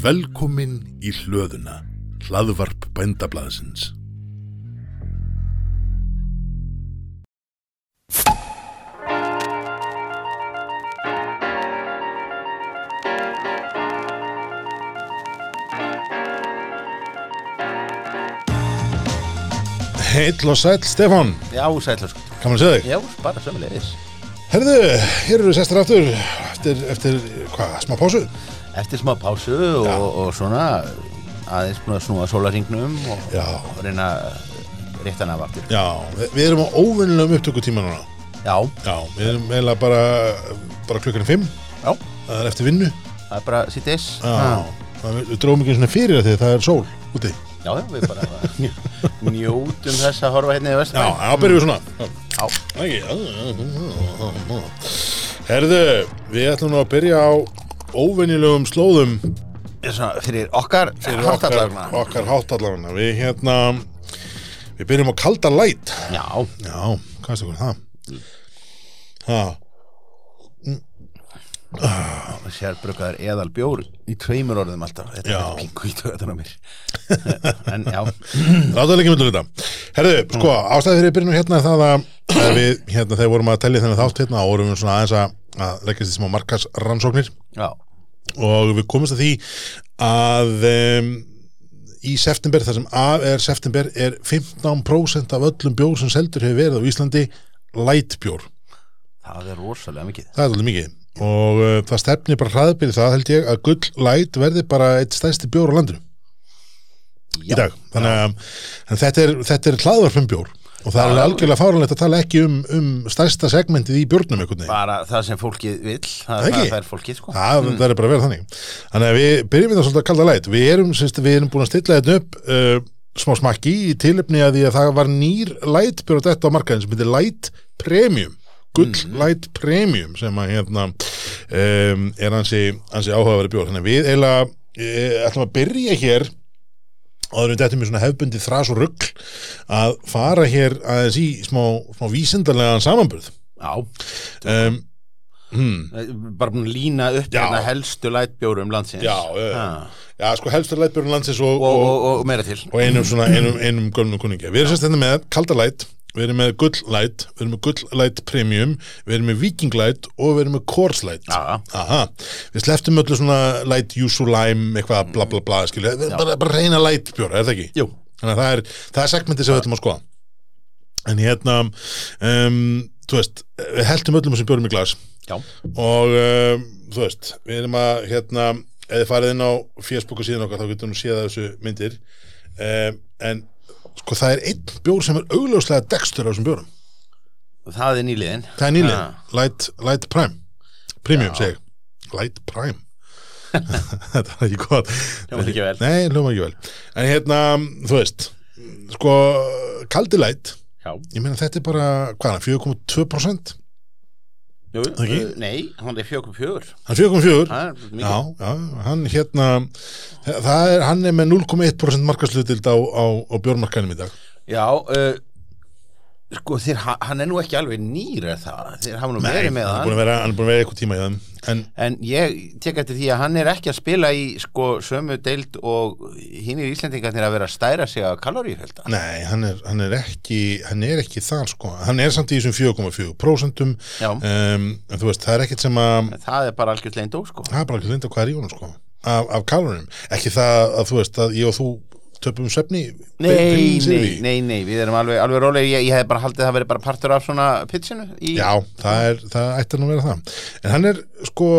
Velkomin í hlöðuna, hlaðvarp bændablaðsins. Heill og sæll, Stefán, Já, sælur kannan segja þig? Já, bara sömulegis Herðu, hér eru við sestir aftur eftir, eftir hvað, smá pásu? Eftir smá pásu og, og svona aðeins búin að snúa sólaringnum og, Já. og reyna réttan af aftur Já, við, við erum á óvinnilegum upptökutíma núna. Já, Já, við erum eiginlega bara, bara klukkan fimm, já, það er eftir vinnu. það er bara Já, það, við, dróðum ekki svona fyrir það því það er sól úti. já, já, við bara njótum þess að horfa hérna í Já, vestan þá byrjum við svona. Já. Herðu, við ætlum nú að byrja á óvinnilegum slóðum svona fyrir okkar fyrir okkar, háttallarna. Við hérna, við byrjum á kalda læt. Já, Já, hvað er það? Það. Sérbruggaður eðal bjór í tveimur orðum alltaf Þetta Já. er pingu í töðan á mér En já, Láta það ekki myndu þetta. Herðu, sko, ástæði fyrir byrjunum hérna er það að við, hérna, þegar vorum að tellja þennan þátt hérna, og vorum við svona aðeins að, að leggja því smá markasrannsóknir já, og við komumst að því að um, í september, þar sem af er september, er 15% af öllum bjór sem seldur hefur verið á Íslandi lightbjór. það er rosalega mikið Það er alveg mikið. Og uh, það stefnir bara hraðbyrði það held ég að gull light verði bara eitt stærsti bjór á landinu í dag. Þannig að en þetta er, þetta er hlaðvarpum bjór og það er Já, já. algjörlega fáránlegt að tala ekki um, um stærsta segmentið í veginn. Bara það sem fólkið vill Það, Ekki? það er fólkið sko Það mm. verður bara að vera þannig. Þannig að við byrjum við það svolítið að kalla læt. Við erum, semst, við erum búin að stilla þetta upp uh, smá smakki í tilöfni að því að það var nýr lætbjörn þetta á markaðin sem heitir Light Premium Gull Light Premium sem að hérna um, er hansi, hansi áhugaverið bjór. Þannig að við eiginlega uh, ætlum að byrja hér áður við þetta með svona hefbundi þras og rugg að fara hér aðeins í smá, smá vísindarlegan samanburð. Já, Um, hmm, bara búin að lína upp hérna helstu lætbjórum landsins. Já, já, já. Sko helstur lætbjörn landsins og, og, og, og, meira til. og einum svona, einum, einum gömnum kunningja. Við erum sérst þetta með kalda læt, við erum með gull læt, við erum með gull læt premium, við erum með viking læt og við erum með læt. Já, Aha, við sleftum öllu svona læt yuzu lime, eitthvað bla bla bla, skilja, bara, bara reyna lætbjóra, er það ekki? jú, Þannig að það er, það er segmentið sem við ætlum að skoða. En hérna, um, þú veist, við heldum öllum þessum bjórum í glas. Já, og um, þú veist, við erum að hérna, eða farið inn á Facebook og síðan okkar þá getum við séð þessu myndir. Um, en sko það er einn bjór sem er augljóslega dekstur á þessum bjórum. Það er nýliðin. Það er nýlið, Ha. Light, Light Prime. Premium segi. Light Prime. Þetta er ekki gott. Hljómar ekki vel. nei, hljóma ekki vel. En hérna, þú veist sko, kaldi Light. Já, ég meina þetta er bara, hvað það, 4,2% jú, uh, nei, hann er fjögum fjögur. Hann er 4,4 Það er mikið. Já, já, hann hérna það er, hann er með 0,1% markaslutild á, á, á bjórmarkanum í dag. Já, uh, sko ha- hann er nú ekki alveg nýr er það, þeir hafa nú verið með hann hann. er búin að vera eitthvað tíma í þeim en En ég tek eftir því að hann er ekki að spila í sko sömu deild og hinn er Íslendingarnir að vera að stæra sig að kalorífælda. nei, hann er, hann er ekki hann er ekki þar sko, hann er samt í þessum 4,4% um, en þú veist, það er ekkit sem að það er bara algjörlega einn dó sko. það er bara ekki linda hvað er í honum sko af, af kalorum, ekki það að þú veist að ég og þú töpum svefni? Nei, nei, nei, nei, við erum alveg, alveg rólega, ég, ég hef bara haldið að það veri bara partur af svona pitsinu í, Já, það er, það ætti nú að vera það. En hann er sko,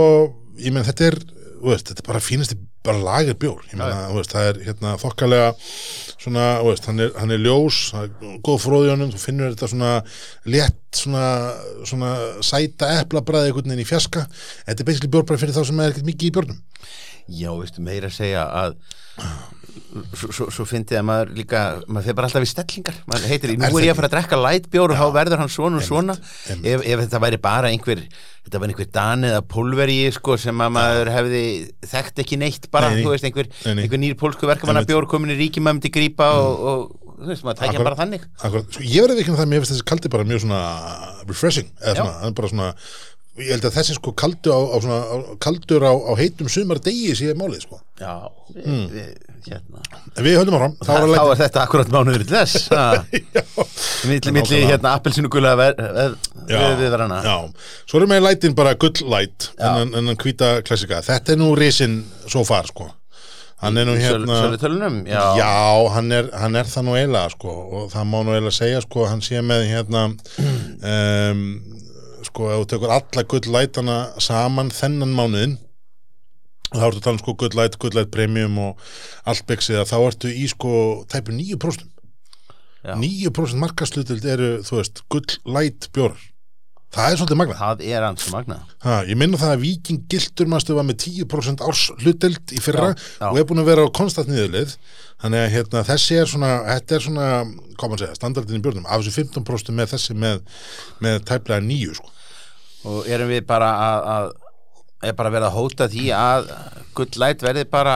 ég menn þetta er veist, þetta er bara fínasti bara lager bjór, ég menn að veist, það er hérna þokkalega svona, veist, hann er, hann er ljós, það er góð honum, þú finnur þetta svona létt svona, svona sæta eplabræði einhvern veginn í fjaska þetta er basically bjór bara fyrir þá sem er ekkert mikið í bjórnum. Já, veistu, meira að segja að svo, svo, fyndi að maður líka maður fyrir bara alltaf í stellingar. Maður heitir, nú Er ég að fara að drekka lightbjór og þá verður hann svona og svona. ef, ef þetta væri bara einhver þetta væri einhver dan eða pólveri sko, sem að maður hefði þekkt ekki neitt bara, Nei, þú veist, einhver, einhver nýr pólsku verkamanna bjór komin í ríki maður myndi grípa og, og þú veist, maður tækja bara þannig. Akkurat, sko, ég verði ekki um það, mér finnst þessi kaldi bara mjög svona refreshing, eða svona, bara svona ég held að þessi sko kaldu á, á svona, á, kaldur á, á heitum sumar degi sé málið sko. Já, við, við, hérna. En við höldum áfram, þá Þá er þetta akkurat mánuður til þess. Ha. Milli, milli Nákvæmlega. hérna appelsinu gula við, við, verðana. já, svo erum við lætin bara gull light en hann hvíta klassika, þetta er nú risin svo far sko. Hann er nú hérna Sölu tölunum, já, Já, hann er, hann er það nú eiginlega sko. Og það má nú eiginlega segja sko hann sé með hérna um, sko ef þú tekur alla gulllætana saman þennan mánuðin og þá ertu að tala um sko gullæt, gullæt premium og allt byggsið að þá ertu í sko tæpu 9% Já. 9% markaslutild eru þú veist gullæt bjórar það er svolítið magna það er hans magna Ha, ég minna það að Viking Gildur mannstu var með 10% árs hluteld í fyrra Já, já. og er búin að vera á konstant niðurlið þannig að hérna, þessi er svona þetta er svona, hvað maður segja, standardin í björnum af þessu 15% með þessi með, með tæplega nýju sko. Og erum við bara að, að er bara verið að hóta því að gullæt verði bara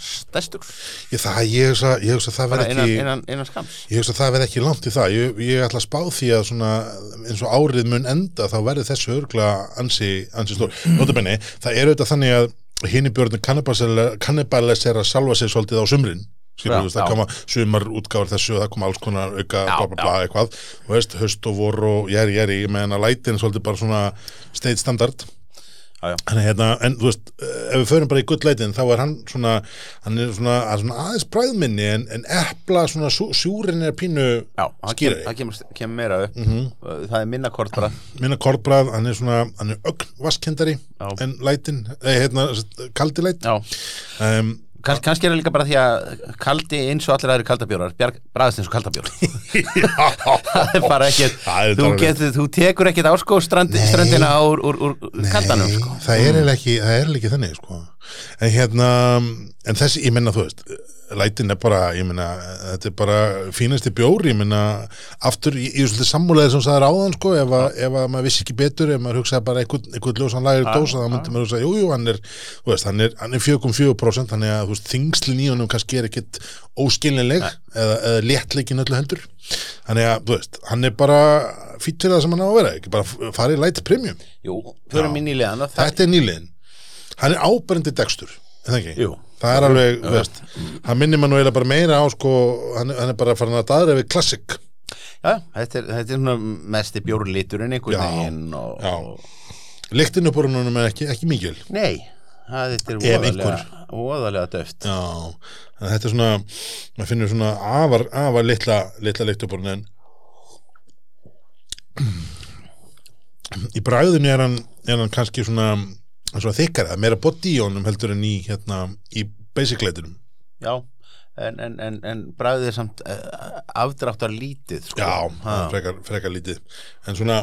stærstur? Ég, hugsa, hugsa að það bara verð innan, ekki innan, innan ég hugsa að það verð ekki langt í það. Ég, ég ætla að spá því að svona eins og árið mun enda þá verður þessu örgla ansi, ansi stór. Notabenni, það er auðvitað þannig að hinn í björnum kannibalisera salva sig svolítið á sumrin skilur það koma sumar útgáður þessu það koma alls konar auka Já, bla bla bla eitthvað. Og veist, höst og vor og jæri jæri meðan að lætin er svolítið bara svona state standard. Já. Þannig, hérna, en þú veist, ef við förum bara í gullleitin þá er hann svona, hann er svona, svona aðeins bræðminni en, en epla svona sú, sjúrin er pínu Já, það kemur, kemur, kemur meira upp. Mhm. það er minna kort bara minna kortbræð, hann er svona, hann er ögn vaskendari en lætin, eða hérna kaldi læt. Já, um, Kans, kannski er það líka bara því að kaldi eins og allir aðri kaldabjórar bræðast eins og kaldabjór það er bara ekkert er þú, getur, þú tekur ekkert ásko strandi, Nei. strandina úr, úr, úr kaldanum sko. það er ekki, ekki þannig sko. En hérna en þessi, ég menna þú veist lætin er bara, ég menna, þetta er bara fínasti bjór, ég menna aftur, ég, ég er svolítið sammúlega sem það er áðan sko, ef, að, ef að maður vissi ekki betur ef maður hugsaði bara einhvern, einhvern ljósan lægir Ja, dósa, þá myndi maður hugsa, jú, jú, hann er veist, hann er, er 4,4% þannig að, þingslin í honum kannski er ekkit óskilnileg, eða, eða léttleikin öllu heldur, þannig að, þú veist hann er bara fýtt fyrir það sem hann á að vera ekki bara farið light premium. Jú, í Þetta er nýliðin Hann er áberendi dekstur það er alveg, Hann minnir maður eiginlega bara meira á sko Hann, hann er bara farin að daðra við klassik Já, þetta er, þetta er og Lyktin upp úr húnum er ekki, ekki mikil. Nei, það, þetta er Ef voðalega, voðalega döft. Já, þetta er svona maður finnur svona afar, afar litla litla húnum en í bræðinu er hann, er hann kannski svona, svona þykkara, meira body í honum heldur en í, hérna, í basic leitinum Já, en, en, en, en bræðið er samt uh, afdráttar lítið sko. Já, frekar, frekar lítið en svona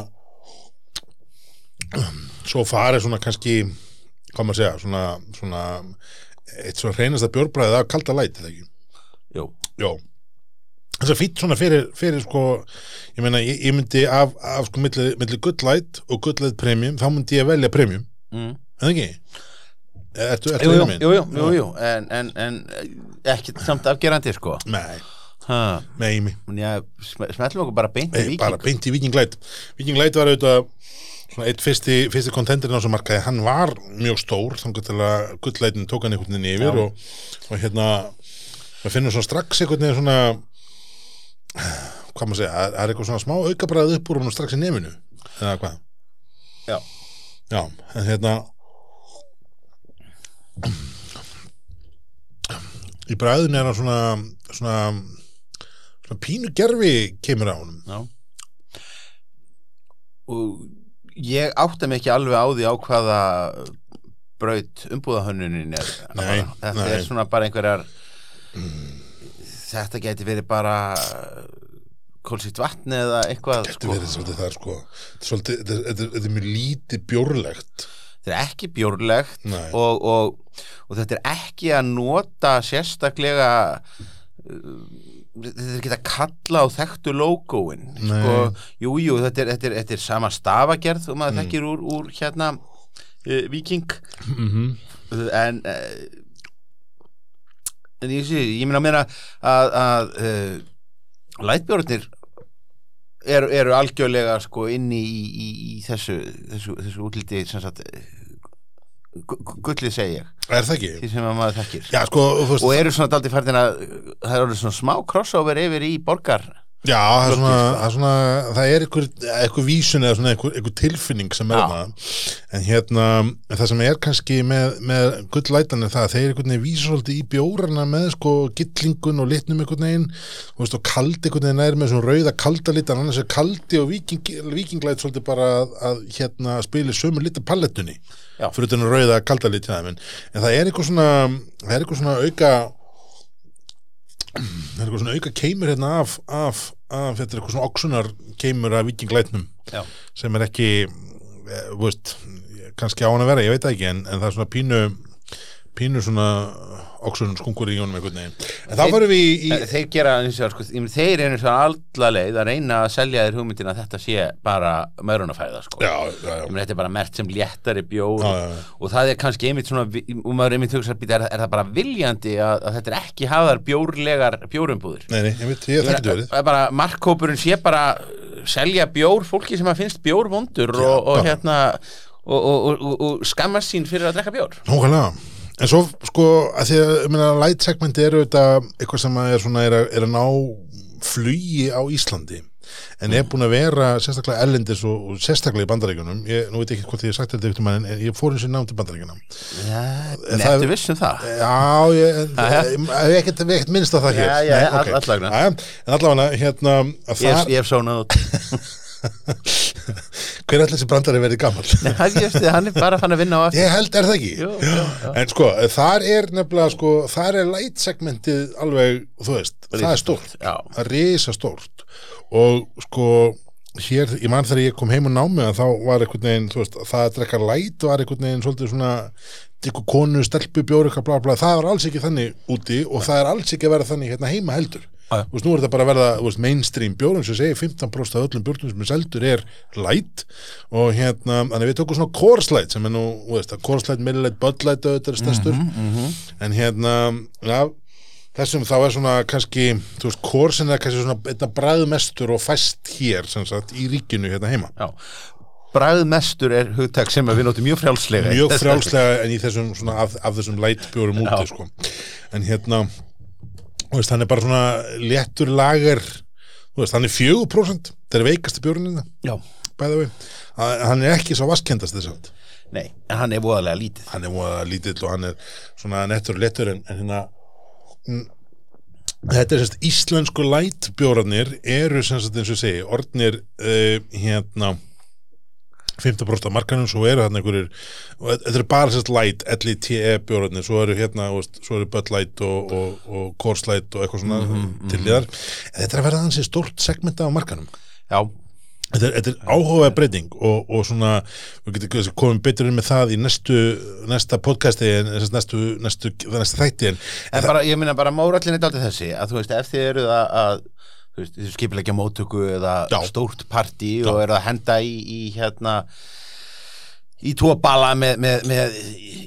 svo farið svona kannski hvað maður segja, svona, svona eitt svona reynasta bjórbræðið af kalda læt, eða ekki? Jú, Jó þess að fýtt svona fyrir, fyrir sko ég meina, ég, ég myndi af, af sko milli, milli gullæt og gullæt premium þá myndi ég velja premium, mm. Eða ekki? Ertu, ertu jú, jú, jú, jú, jú. En, en, en ekki samt afgerandi sko. Nei, ha. nei, mig Já, sm smellum okkur bara beint í viking bara beint í Viking Light. Viking Light var auðvitað eitt fyrsti, fyrsti kontenderinn á þessu markaði. Hann var mjög stór þannig að gullleitin tók hann einhvern veginn yfir og, og hérna maður finnur svona strax einhvern veginn svona hvað maður segja, það er eitthvað svona smá aukabræð upp úr hann strax í nefinu eða hvað? Já. Já, en hérna í bræðinu er hann svona svona, svona pínu gerfi kemur á honum. Já. Og ég átta mig ekki alveg á því á hvaða braut umbúðahönnunin er. Nei, Þetta nei. er svona bara einhverjar Þetta geti verið bara kólsýtt vatn eða eitthvað Þetta verið svolítið þar sko. Svolítið, þetta, þetta, þetta er mjög lítið bjórlegt Þetta er ekki bjórlegt og, og, og þetta er ekki að nota sérstaklega uh, þetta er ekki að kalla á þekktu logoin sko, jú, jú, þetta þetta þetta er sama stafagerð og Mm. maður þekkir úr, úr hérna uh, Viking mm -hmm. en uh, en ég sé, ég meina meira að, að uh, lætbjórnir eru, eru algjörlega sko inni í, í, í þessu, þessu, þessu útliti sem sagt gu- gu- gullið segi ég, Er það ekki? því sem að maður þekkir. Já, sko, og eru svona daldi færðin að það eru svona smá crossover yfir í borgar Já, það er svona, sko. það er, svona, það er einhver, einhver vísun eða einhver, einhver tilfinning sem er það en hérna, það sem er kannski með, með gullætan er það að þeir einhvern veginn vísa svolítið í bjórana með sko gillingun og litnum einhvern veginn. Þú veist, og kaldi einhvern veginn er með svona rauða kalda lit en annars er kaldi og viking, vikinglæt svolítið bara að, að hérna spili sömu lita palettunni fyrir þetta rauða kalda lit hjá þeim en, það er eitthvað svona er svona auka það er eitthvað svona auka keimur hérna af, af, af þetta er eitthvað svona oksunar keimur af vikinglætnum Já. sem er ekki eh, veist, kannski á hann að vera, ég veit ekki en, en það er svona pínu pínu svona oksun skungur í jónum einhvern veginn. En þá varum við í, þeir gera eins og sko, þeir eru svona alla leið að reyna að selja þér hugmyndin að þetta sé bara meðrunafæða sko. já, já, já, þetta er bara mert sem léttari já. og það er kannski einmitt svona og maður einmitt hugsa, er, er það bara viljandi að, að þetta er ekki hafðar bjórlegar bjórumbúður nei, nei, veit, ég getur verið Það er bara, markkópurinn sé bara selja bjór fólki sem að finnst bjór vondur og, og hérna og, og, og, skammast sín fyrir að drekka bjór. Nókvæmlega En svo sko að því að ég meina, light segmenti eru þetta eitthvað sem að er, svona, er, að, er að ná flugi á Íslandi en er búin að vera sérstaklega ellendis og, og sérstaklega í bandaríkjunum. Ég, nú veit ég ekki hvort ég sagt þetta ykkur mann en ég fór eins og nám til bandaríkjunum Já, það nettu er- viss um það? Já, ég ég hef ekkert, minnst á það hér. Já, já, allavega. En allavega hérna að Ég, það, ég hef sónað út hver er allir þessi brandari verið gammal? Nei, hann, er bara fann að vinna á aftur Ég held, er það ekki? Jú, jú, jú. En sko, þar er nefnilega sko, þar er light segmentið alveg, þú veist, það er stórt Já. það er risa stórt og sko, hér, ég man þegar ég kom heim og námi að þá var einhvern veginn, veist, það að drekka light var einhvern veginn svolítið svona ykkur konu, stelpu, bjóri, eitthvað bla bla það er alls ekki þannig úti og það er alls ekki að vera þannig hérna heima heldur Já. Þú veist, nú er þetta bara að verða veist, mainstream bjórum sem segir 15% af öllum bjórnum sem er seldur er light og hérna, þannig við tókum svona Coors Light sem er nú, þú veist, að Coors Light, Miller Light, Bud Light auðvitað er stærstur en hérna, já þessum þá er svona kannski þú veist, Coorsin er kannski svona einna bræðmestur og fæst hér, sem sagt, í ríkinu hérna heima Já. Bragðmestur er hugtak sem við notum mjög frjálslega mjög frjálslega en í þessum svona af, af þessum light bjórum úti sko. en hérna veist, hann er bara svona léttur lager. Veist, hann er 4% það er Já, bæða við, hann er ekki svo vaskendast þess að nei, en hann er voðalega lítið. Hann er múið lítill og hann er svona nettur og lettur en, en hérna mm, þetta er semst íslensku light bjórarnir eru semst eins og segi orðnir uh, hérna 15% af markanum, svo eru hann einhverjir og þetta eru bara sérst light L-I-T-E bjórarnir, svo eru hérna svo eru Bud Light og, og, og Coors Light og eitthvað svona til liðar þetta er að vera þannig stórt segmenta af markanum Já, Þetta er, þetta er áhugaverð breyting og, og svona, við getum komum betur inn með það í næstu, næsta podcasti en næstu, næstu, næstu þætti en, en bara, ég minna bara mórallin er dálítið þessi að þú veist, ef þið eruð að, að þú veist, þið skipilegja móttöku eða Já. stórt partí og eruð að henda í, í hérna í tvo bala með, með, með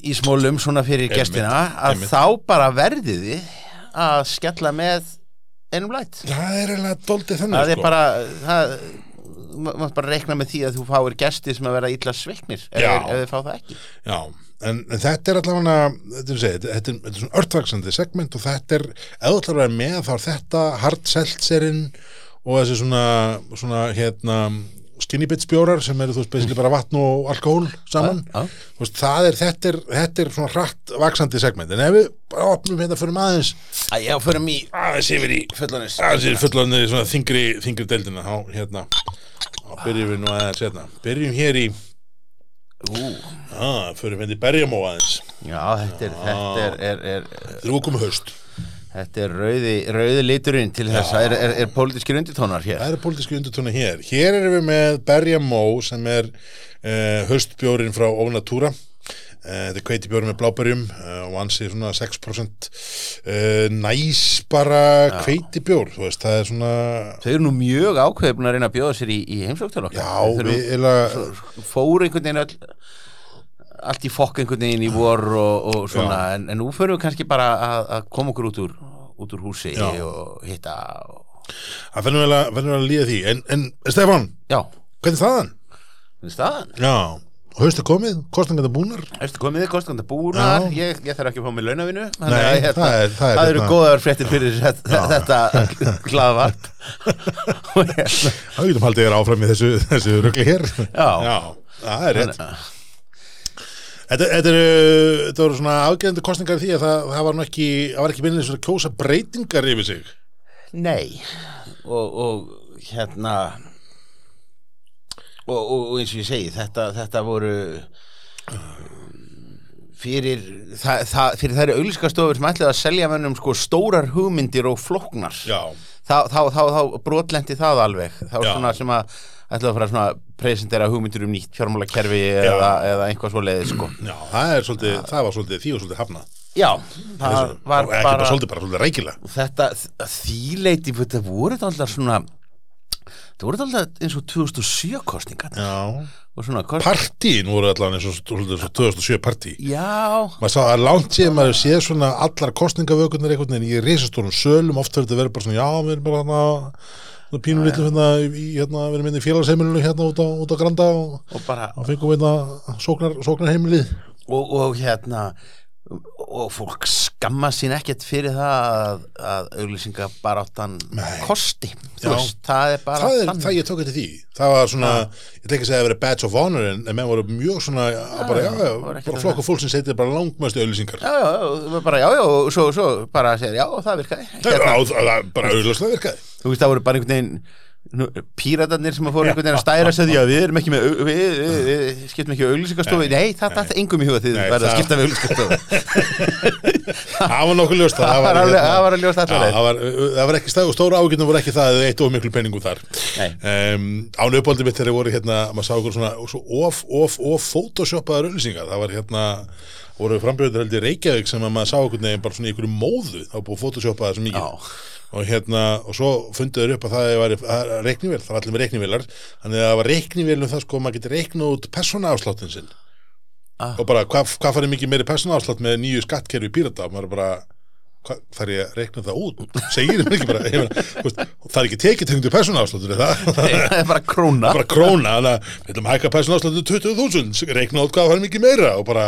í smólum svona fyrir Einmitt, gestina að einmitt. þá bara verðið þið að skella með einum læt það er eiginlega doldið þannig það sko. er bara það, ma- maður bara reikna með því að þú fáir gesti sem að vera illa sveiknir ef, Já. þeir- ef þið fá það ekki Já, en, en þetta er allavega þetta þetta, er, þetta er svona örtvaksandi segment og þetta er, eða ætlar að vera með þá er þetta hard seltzerinn og þessi svona, svona hérna skinny bits bjórar sem eru þú veist basically bara vatn og alkohól saman. Já, Þú veist, það er, þetta er, þetta er svona hratt vaksandi segment, en ef við bara opnum hérna fyrir maðurins Æ, já, förum í aðeins yfir í fullanis aðeins yfir fullandi svona þingri, þingri deildina. Þá hérna þá byrjum við nú aðeins hérna. Byrjum hér í Ú, að, fyrir við í berjamó aðeins. Já, þetta er, þetta er, er, er, við komum haust. Þetta er rauði, rauði liturinn til þess að er, er, er pólitískir undirtónar hér. Það eru pólitísku undirtóna hér. Hér erum við með berjamó sem er uh, haustbjórin frá Ónatúra þetta er kveitibjóri með bláberjum uh, og ansi svona 6% uh, næs bara kveitibjór, þú veist, það er svona Þau eru nú mjög ákveðbun að reyna að bjóða sér í, í heimsókn til okkar. Já, við eða fóru einhvern veginn öll allt í fokk einhvern veginn í vor og, og svona, en, en nú förum við kannski bara að, að koma okkur út úr, út úr húsi Já. og hitta og Það finnum vel að, að líða því. En, en Stefán, Já, hvernig staðan? finnst staðan? Já, haustu komið, kostningar búnar? Erstu komið kostandi búnar, Já. ég, ég þarf ekki að fá mig launavinu Nei, að, hérna, það er- það það eru hérna- góðar fréttir fyrir þetta, Og hérna, Það getum haldið þér áfram í þessu, þessu rugli hér. Já. það er rétt. Þetta, þetta, eru, þetta voru svona afgæðandi kostningar því að það, það var ekki það ekki minnið svona kjósa breytingar yfir sig. Nei. Og, og hérna og, og, eins og ég segi þetta, þetta voru fyrir það, það, fyrir þær auglískastofur sem ætlaði að selja mönnum sko stórar hugmyndir og flóknar. Já, þá, þá, þá, þá brotlendi það alveg. Þá Já. svona sem að ætlaði að fara svona að presentera hugmyndir um nýtt fjármálakerfi eða, eða einhvað svo leiði sko. Já, það er svolítið það var svolítið því og svolítið hafnað. Já, það var ekki bara bara svolítið, bara svolítið þetta þýleiti þetta voru alltaf svona þetta voru alltaf eins og 2007 kostningar Já, partíin voru allan eins og svolítið svo 2007 partí. Já, maður sá að langt síðan maður séð svona allar kostningavökunar einhvern veginn í risastórum sölum oft verður þetta verið bara svona, já, við erum bara hérna pínum litlu hérna, hérna við erum hérna í félagsheimilinu hérna út á, út á Granda og, og bara og fengum hérna sóknar, sóknarheimilið. Og, og hérna og fólk skamma sín ekkert fyrir það að, að auglýsinga bara áttan kosti. Veist, það er bara það er þannig. það ég tók eftir því. Það var svona, ég tek ekki að segja að það verið badge of honor en, en menn voru mjög svona já, bara, já, já, bara það. flokku fólk sem setið bara langmæstu auðlýsingar Já, já, það bara, já, já, og svo, svo bara segir, já, það virkaði. Það er á- það er bara auðlýslega virkaði. Þú veist, það voru bara einhvern veginn píratarnir sem að fóru einhvern veginn að stæra sig því að við erum ekki með, við, við, við, skiptum ekki auglýsingastofu, nei, það dætti engum í huga því Nei, þið verða að það- skipta við auglýsingastofu það var nokkuð ljóst það var alveg, það var ljóst allaveg það var, það var ekki stæð og stóra ágjörnum voru ekki það að þau eitt of miklu penningu þar. Um, án uppáldið mitt þegar þeir voru hérna maður sá okkur svona svo of, of, of photoshopaðar auðlýsingar það var hérna voru frambjöður heldur Reykjavík sem að maður sá okkur neginn bara svona í ykkur móðu. Það var búið að photoshopa það svo mikið. Og hérna og svo funduður upp að það var reiknivél, það var allir með reiknivélar. Þannig að það var reiknivélum það sko að maður getur reiknað út persónaafsláttin sinn Ah. og bara hvað hva farið mikið meiri persónaafslátt með nýju skattkerfi pírata? Maður er bara þarf ég að reikna það út? Segir þeim ekki bara? Þú veist, það er ekki tekið tengdu persónaafsláttur er það? Það er bara króna. Bara króna þannig að við ætlum að hækka persónaafsláttur 20.000 reikna út hvað farið mikið meira og bara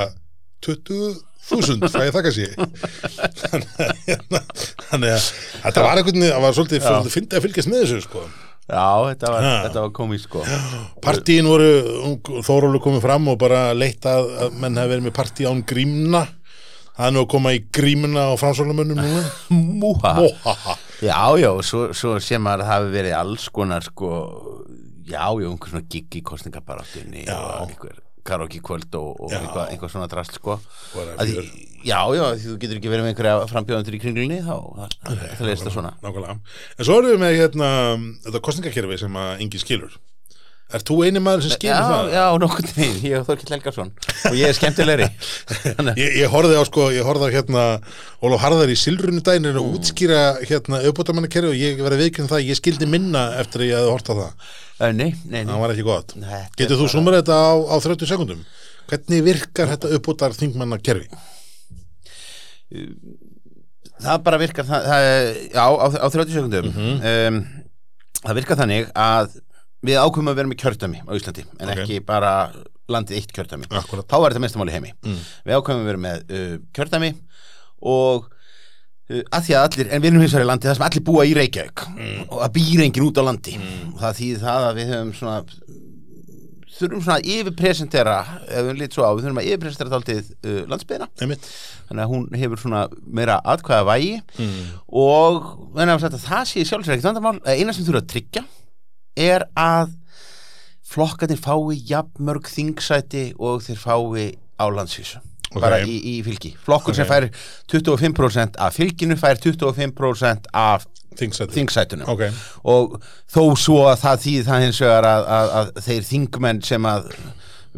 20.000 það ég þakka sér þannig að að þetta var einhvern veginn það var svolítið, svolítið fyndið að fylgjast með þessu sko já, þetta var, var komið sko. Partíin voru, Þórólu komið fram og bara leitt að, að menn hefði verið með partí án grímna. Það er nú að koma í grímuna á framsóknarmönnum núna. Múha já, já, svo, svo sem að það hafi verið alls konar sko já, já, einhver svona gig í kostningabaráttunni Já. og einhver karaoke kvöld og, og eitthvað, eitthvað svona drast sko. Bara Að fjör. því, já, já, því þú getur ekki verið með einhverja frambjóðandur í kringlunni þá það, leist það svona. Nákvæmlega. En svo erum við með hérna, þetta kostningakerfi sem að engi skilur. Er þú eini maður sem skilur já, það? já, nokkurn veginn, ég og Þorkill Helgarsson og ég er skemmtilegri. Ég, ég horfði á sko, ég horfði á hérna Ólaf Harðar í Silrunu dænin Mm. og útskýra hérna auðbótamannakerfi og ég verið viðkynna það, ég skildi minna eftir að ég hefði hort á það. Eh, nei, nei, nei. Það var ekki gott. Þetta er Getur þú sumar þetta á, á 30 sekundum? Hvernig virkar þetta uppbútar þingmannakerfi? Það bara virkar það, það, já, á, á 30 sekundum Mhm. um, það virkar þannig að við ákveðum að vera með kjördæmi á Íslandi en Ok. ekki bara landið eitt kjördæmi Akkurat. þá er þetta mestamál í heimi Mm. við ákveðum að vera með uh, kjördæmi og uh, að því að allir, en við erum hins vegar í landi það sem allir búa í Reykjavík og það býr enginn út á landi og það þýðir það að við höfum svona þurfum svona að yfirpresentera ef við lít svo á, við þurfum að yfirpresentera þáltið uh, landsbyðina Einmitt. þannig að hún hefur svona meira atkvæða vægi Mm. og að það sé sjálfsvegar ekkert vandamál að eina sem þurfa að tryggja er að flokkarnir fái jafnmörg þingsæti og þeir fái á landsvísu Ok. bara í, í fylgi flokkur sem Ok. fær 25% af fylginu fær 25% af þingsætunum Ok. og þó svo að það þýð það hins vegar að, að, að þeir þingmenn sem að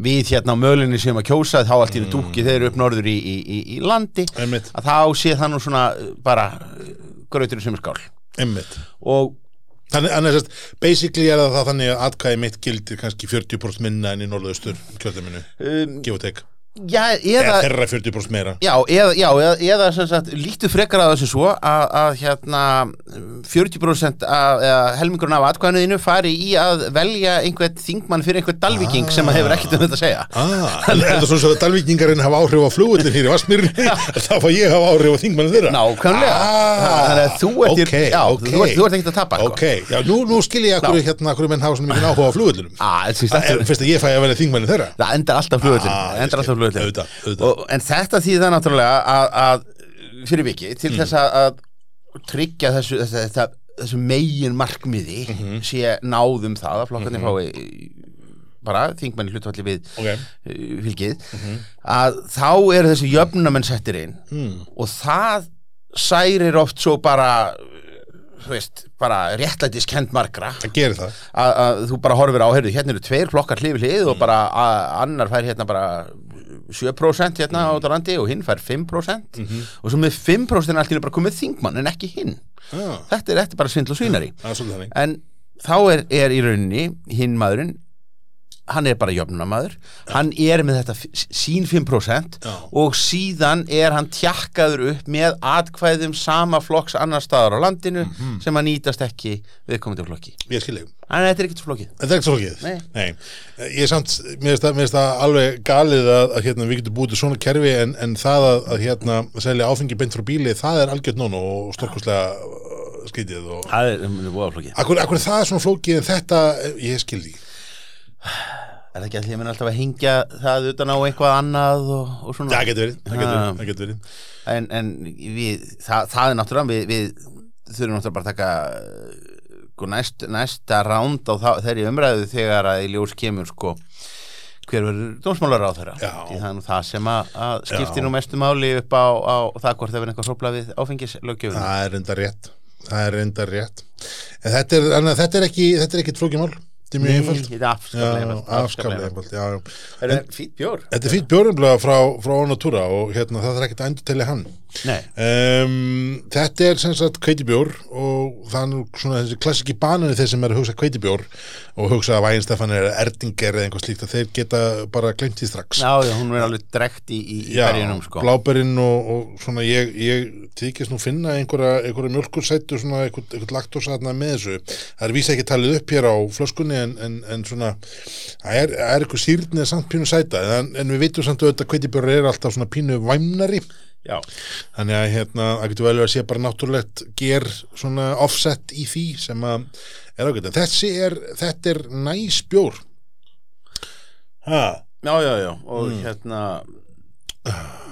við hérna á mölinni sem að kjósa þá allt í mm. dúki þeir eru upp norður í, í, í, í landi Einmitt. að þá sé það nú svona bara grautur sem er skál Einmitt. og Þannig, að basically er það þannig að atkvæði mitt gildir kannski 40% minna enn í norðaustur kjöldaminu, um, give og take. Já, eða eða, þeirra 40% meira. Já, eða, já, eða, eða sem sagt, líktu frekar að þessu svo að, að hérna 40% af, helmingurinn af atkvæðinu fari í að velja einhvern þingmann fyrir einhvern dalvíking sem að hefur ekkert um þetta að segja. Ah, er það svo svo að dalvíkingarinn hafa áhrif á flugullin hér í Vassmýrinni þá fá ég hafa áhrif á þingmannin þeirra. Nákvæmlega. Ah, Þannig að þú ert, ok, já, ok. þú, ert, þú ert ekkert að tapa sko. Ok, já, nú, nú skil ég akkur hérna akkur menn hafa svona mikið áhuga á flugullinum ah, er fyrst að ég fæ að velja þingmannin þeirra Og- En þetta þýðir það náttúrulega að, að fyrir viki til þess að, að tryggja þessu, þessu, þessu, þessu megin markmiði sé náðum það að flokkarnir fái bara þingmenni hlutvalli við Ok, uh, fylgið að þá eru þessi jöfnamenn settir inn. Og það særir oft svo bara uh, þú veist, bara réttlætiskend margra. Það gerir það. Að, að þú bara horfir á, heyrðu, hérna eru tveir flokkar hlifið hlið og bara að, annar fær hérna bara 7% hérna á þetta landi og hinn fær 5% og svo með 5% er einu bara komið þingmann en ekki hinn. Þetta er, þetta er bara svindl og svínari. Þannig. En þá er, er í rauninni hinn maðurinn hann er bara jöfnunamaður hann er með þetta sín 5% Já. og síðan er hann tjakkaður upp með atkvæðum sama flokks annar staðar á landinu Mhm. sem að nýtast ekki viðkomandi flokki Ég skil ég en þetta er ekkert En það er svo flókið? Nei. Ég er samt, mér finnst það, alveg galið að, að hérna, við getum búið til svona kerfi en, en það að, að hérna, selja áfengi beint frá bíli, það er algjört nón og stórkostlega uh, skytið og... það er um, voða flokkið Akkur, akkur er það svona flókið en þetta, ég skil því. Er það ekki allir minn alltaf að hengja það utan á eitthvað annað og, og svona Það getur verið, það getur Ah. verið, það getur verið. en, en við, það, það er náttúrulega við, við þurfum náttúrulega bara að taka sko, næst, næsta ránd á það, þeirri umræðu þegar að í ljós kemur sko hver verður dómsmálar á þeirra því það er það sem að, að skiptir nú mestu máli upp á, á það hvort það verður eitthvað hrópla við áfengislöggjöfum Það er enda rétt, það er enda rétt. En þetta er, annað, þetta er ekki, þetta er ekki þetta er mjög einfalt. þetta er afskaplega einfalt, afskaplega einfalt, já, já. Er fýtt bjór? Þetta er fýtt frá, frá Onatúra og hérna það er ekkert að endur telja hann. Um, þetta er sem sagt kveitibjór og nú svona þessi klassiki banani þeir sem er að hugsa kveitibjór og hugsa að Væginstefan er erdinger eða einhvað slíkt að þeir geta bara glemt því strax. Já, já, hún er alveg drekt í, í, í berginum sko. bláberinn og, og svona ég, ég þykist nú finna einhverja, einhverja mjölkursættu svona einhvern, einhvern laktósatna með þessu. Það er vísa ekki talið upp hér á flöskunni en, en, en svona það er, er eitthvað sýrnið samt pínu sæta en, en við vitum samt auðvitað að kveitibjór er alltaf svona pínu væmnari Já, Þannig að hérna, það getur vel verið að sé bara náttúrulegt ger svona offset í því sem að er ágætt. Þessi er, þetta er næs bjór. Ha, já, já, já og Mm. hérna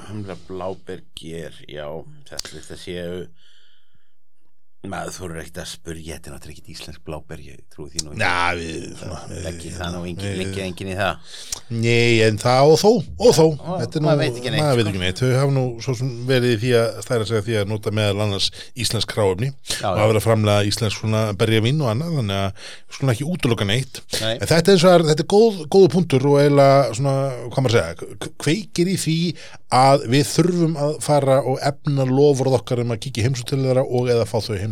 humla blábergir já, þetta þetta séu maður þú eru ekkert að spurja þetta er náttúrulega ekkert íslensk bláberg ég trúi því nú ekki. na, við, svona, leggir það nú við- leggir engin í það Nei, en það og þó, og þó. Ó, Þetta er maður veit ekki neitt, sko. ekki neitt. Þau hafa nú svo sem verið því að stæra sig að því að nota meðal annars íslensk kráefni Já, og að framlega íslensk svona berjavín og annað, þannig að við skulum ekki útloka neitt. Nei. En þetta er, þetta er góð, góðu punktur og eiginlega svona, hvað maður að segja, kveikir í því að við þurfum að fara og efna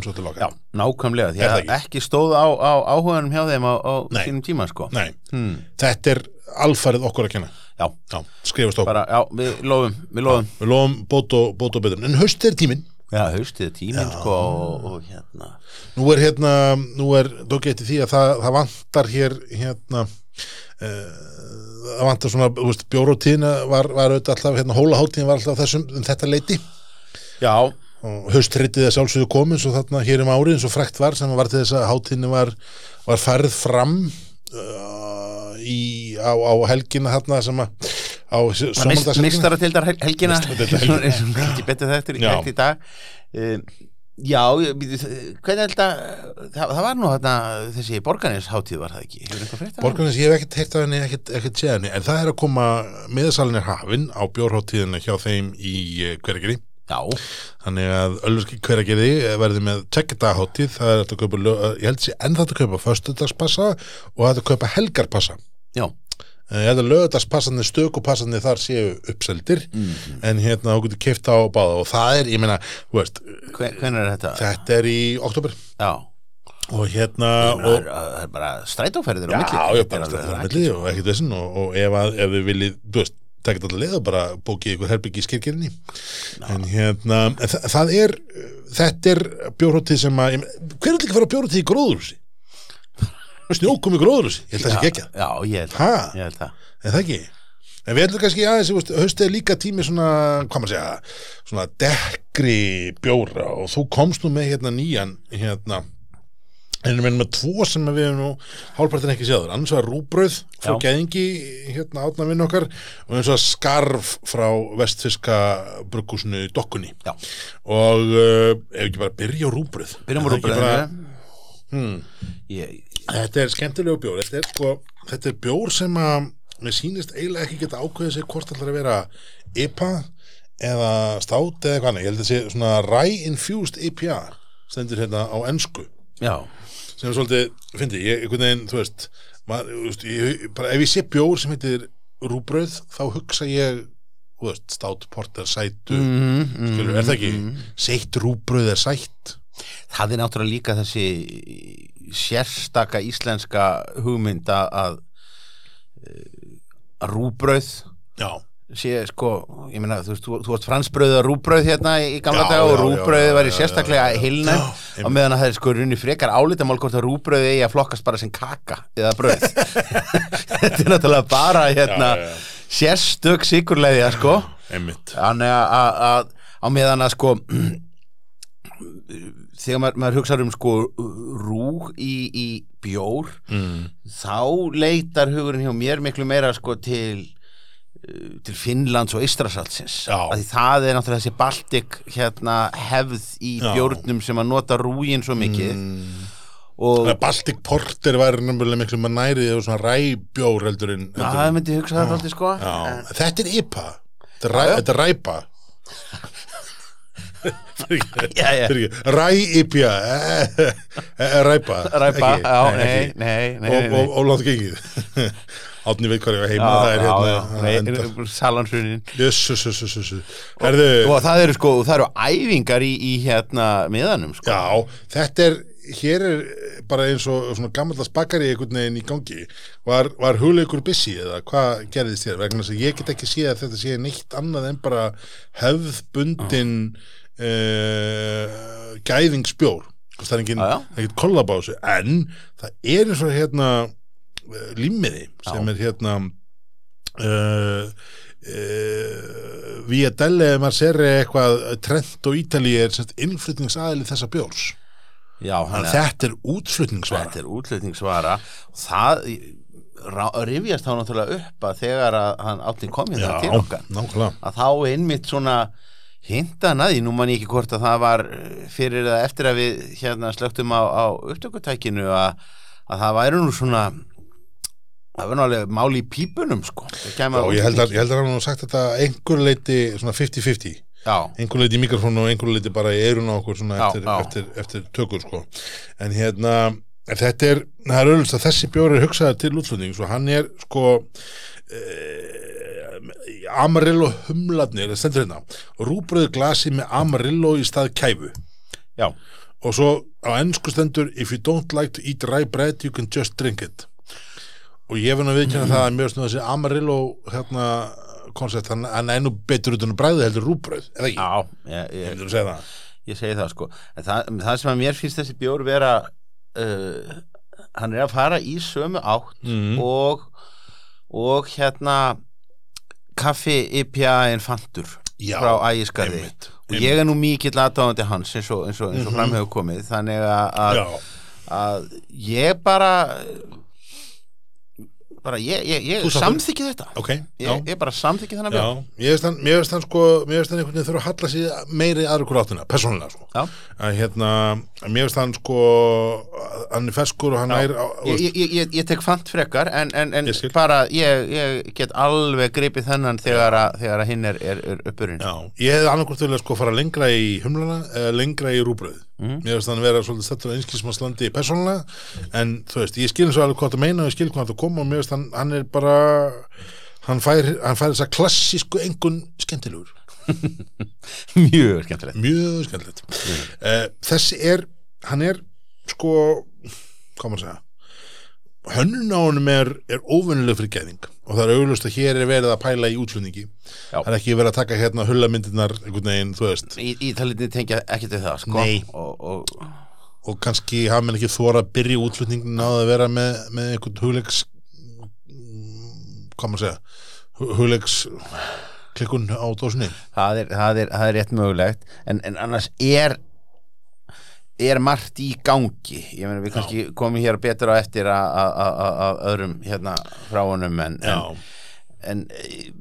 lofurð okkar já, nákvæmlega, því að ekki stóð á, á áhuganum hjá þeim á, á sínum tíma sko Nei, hmm. þetta er alfarið okkur að kenna. já, Já, skrifast okkur. bara, já, við lofum við lofum, Við lofum bót og, og betur. En haust er tíminn. já, haustið er tíminn sko og, og hérna Nú er hérna, nú er dókið eftir því að það, það vantar hér hérna uh, það vantar svona, þú veist, bjórótíðina var, var auðvitað alltaf, hérna hólaháttíðin var alltaf þessum, um þetta leiti já, og haustrittið að sjálfsögðu komið svo þarna hér um árið eins og frækt var sem var til þess að hátíðinni var, var færð fram uh, í, á, á helgina þarna sem að á mist, somaldagshelgina. mistaratildar helgina ekki betur þetta í hægt í dag um, já, býtu, hvernig held að það, það var nú þarna þessi borgarnisháttíð var það ekki? Borgarnes, ég hef ekkert heyrt af henni, ekkert, ekkert séð henni, en það er að koma miðasalinn er hafinn á bjórháttíðina hjá þeim í hverjageri. Já, Þannig að Ölverski hverjageri verði með tvekkjadagaháttíð, það er að lög- ég held sé enn þetta að kaupa föstudagspassa og að kaupa helgarpassa. já, Eh, Ég held að lögadagspassanir, stökupassannir þar séu uppseldir, Mhm. en hérna þú getur keift á báða og það er, ég meina, þú veist, hvernig er þetta? þetta er í oktober já, og hérna, og, er, það er bara strætóferðir á Já, milli já, Þetta er bara alveg stættir á rakið, milli sko. og ekkert þessin og, og ef, að, ef þið viljið, þú veist, tekja þetta leið og bara bókið ykkur herbyggi í skirkirni en hérna, en þa það er þetta er bjórhóttið sem að hver er líka að fara bjórhóttið í gróðurhúsi? Snjókum í gróðurhúsi, ég held að það sé ekki Já, ég held Ha? það, ég held það. Er það ekki? En við ætlum kannski aðeins, er líka tími svona, hvað maður segja, svona dekkri bjóra og þú komst nú með hérna nýjan, hérna, en við erum með tvo sem við hefum nú hálfpartin ekki séður, annars var rúbröð frá Já. gæðingi, hérna átna vinn okkar og eins og skarf frá vestfiska bruggúsinu í dokkunni Já. og uh, ef ekki bara byrja á rúbröð Byrjum á það ekki bara-. Hmm. Ég, Þetta er skemmtilegu bjór þetta er, sko, þetta er bjór sem að mér sýnist eiginlega ekki geta ákveðið sig hvort ætlar að vera IPA eða stát eða eitthvað annað ég held að sé svona rye-infused IPA stendur hérna á ensku já, sem er svolítið, fyndi, ég, einhvern veginn þú veist, þú veist ég, bara, ef ég sé bjór sem heitir rúbröð þá hugsa ég veist, stát, porter, sætu mm, mm, skilur, er það ekki, seitt rúbröð er sætt. Það er náttúrulega líka þessi sérstaka íslenska hugmynd að að að rúbröð já, sé sko, ég meina þú veist, þú, þú varst fransbröð og rúbröð hérna í gamla Já, dag og rúbröðið já, sérstaklega Já, á meðan að það er sko runni frekar álitamál hvort að rúbröðið eigi að flokkast bara sem kaka eða bröð þetta er náttúrulega bara hérna sérstök sigurleiðja sko. Þannig að- á meðan að sko þegar maður, maður hugsaður um sko rú í, í bjór mm. þá leitar hugurinn hjá mér miklu meira sko til til Finnlands og Ístrasaltsins Já. því það er náttúrulega þessi Baltic hérna hefð í Já. bjórnum sem að nota rúgin svo mikið. Mm. og að Baltic Porter væri nefnilega miklu maður nærið og svona ræbjór heldur en Já, það myndi ég hugsa það alltaf sko. En, þetta er IPA. Þetta er, ræ, þetta er ræpa. Já, já. Ræ-IPA Ræpa. Ræpa, ekki? já, nei, ekki. nei, nei, Og, og, og látt gengið Átni veit hvað var heima Já, Það er já, hérna já, enda. Salansunin jössus, jössus Herðu, og það eru sko, það eru æfingar í, í hérna miðanum sko. Já, þetta er hér er bara eins og svona gammallas bakari einhvern veginn í gangi. Var, var hugleikur busy eða hvað gerðist þér vegna þess að ég get ekki séð að þetta sé neitt annað en bara hefðbundin uh, gæðingsbjór það er engin, Já, já. ekkert kollabásu en það er eins og hérna límiði sem er hérna uh, uh, Via Delle Marcere eitthvað Trent og Ítali er semst innflutningsaðili þessa bjórs. Já, að þetta er útflutningsvara. Þetta er útlutningsvara það rifjast þá náttúrulega upp að þegar að hann átti kom hérna til okkar nákvæmlega. að þá einmitt svona hintan að því, nú man ég ekki hvort að það var eh, fyrir eða eftir að við hérna slögtum á, á upptökutækinu að, að það væri nú svona það nú alveg máli í pípunum sko. Að ég held að, útflutningi. ég held að hann nú sagt þetta einhver leiti svona 50-50 Já, einhver leiti í mikrofónu og einhver leiti bara í eirun á okkur svona Já, eftir, já. eftir, eftir tökur sko. En hérna, þetta er það er auðvitað að þessi bjór er hugsaður til útflutnings og hann er sko eh, Amarillo humladnir, það stendur hérna. Rúbröðu glasi með Amarillo í stað kæfu. Já, og svo á ennsku stendur if you don't like to eat rye bread you can just drink it og ég finn að viðkynna það að mjög snúða þessi Amarillo hérna koncept, hann, hann er nú betur út en bræði heldur rúbröð, eða ekki? já ég, Ég ég, að ég segi það sko en það, það sem að mér finnst þessi bjór vera uh, hann er að fara í sömu átt mm. og og hérna kaffi IPA en fantur Já, frá ægiskarði einmitt, og ég er nú mikill aðdáðandi hans eins og, eins og, eins og Mhm. fram hefur komið þannig að, að, að ég bara bara ég, ég, ég samþykki þetta? Ok, já. ég, ég bara samþykki þennan Já, bjór. mér veist hann, mér veist hann sko, mér veist hann einhvern veginn þurfa að halla sig meiri aðra hvort áttina, persónulega sko. Já. Að hérna, mér veist hann sko, hann er ferskur og hann Já. er, á, ég, ég, ég, ég tek fant frekar en, en, en bara ég, ég get alveg gripið þennan þegar að, þegar að hinn er, er, er uppurinn. Já, ég hefði annarkvort vilja sko fara lengra í humlana eða lengra í rúbröð Mhm. mér finnst þannig vera svolítið stættur á einskilsmannslandi persónulega, en þú veist ég skil eins og alveg hvað það meina og ég skil hvað það koma og mér finnst hann, hann er bara hann fær, hann fær þessa klassísku engun skemmtilegur, mjög skemmtilegt mjög skemmtilegt mm. þessi er hann er sko, hvað maður segja hönnun á honum er, er óvennileg fyrir geðing og það er auglust að hér er verið að pæla í útflutningi. Það er ekki verið að taka hérna hullamyndirnar einhvern veginn, þú veist. Í, í talitinni tengja ekkert við það sko. Og, og, og kannski hafa menn ekki þóra að byrja útflutningin á að vera með, með einhvern hugleiks hvað maður segja? Hu- hugleiks klikkun á dósinni. Það, það, það er rétt mögulegt. En, en annars er er margt í gangi. Ég meina við kannski komum hér betur á eftir að- öðrum hérna frá honum en, en, en eh,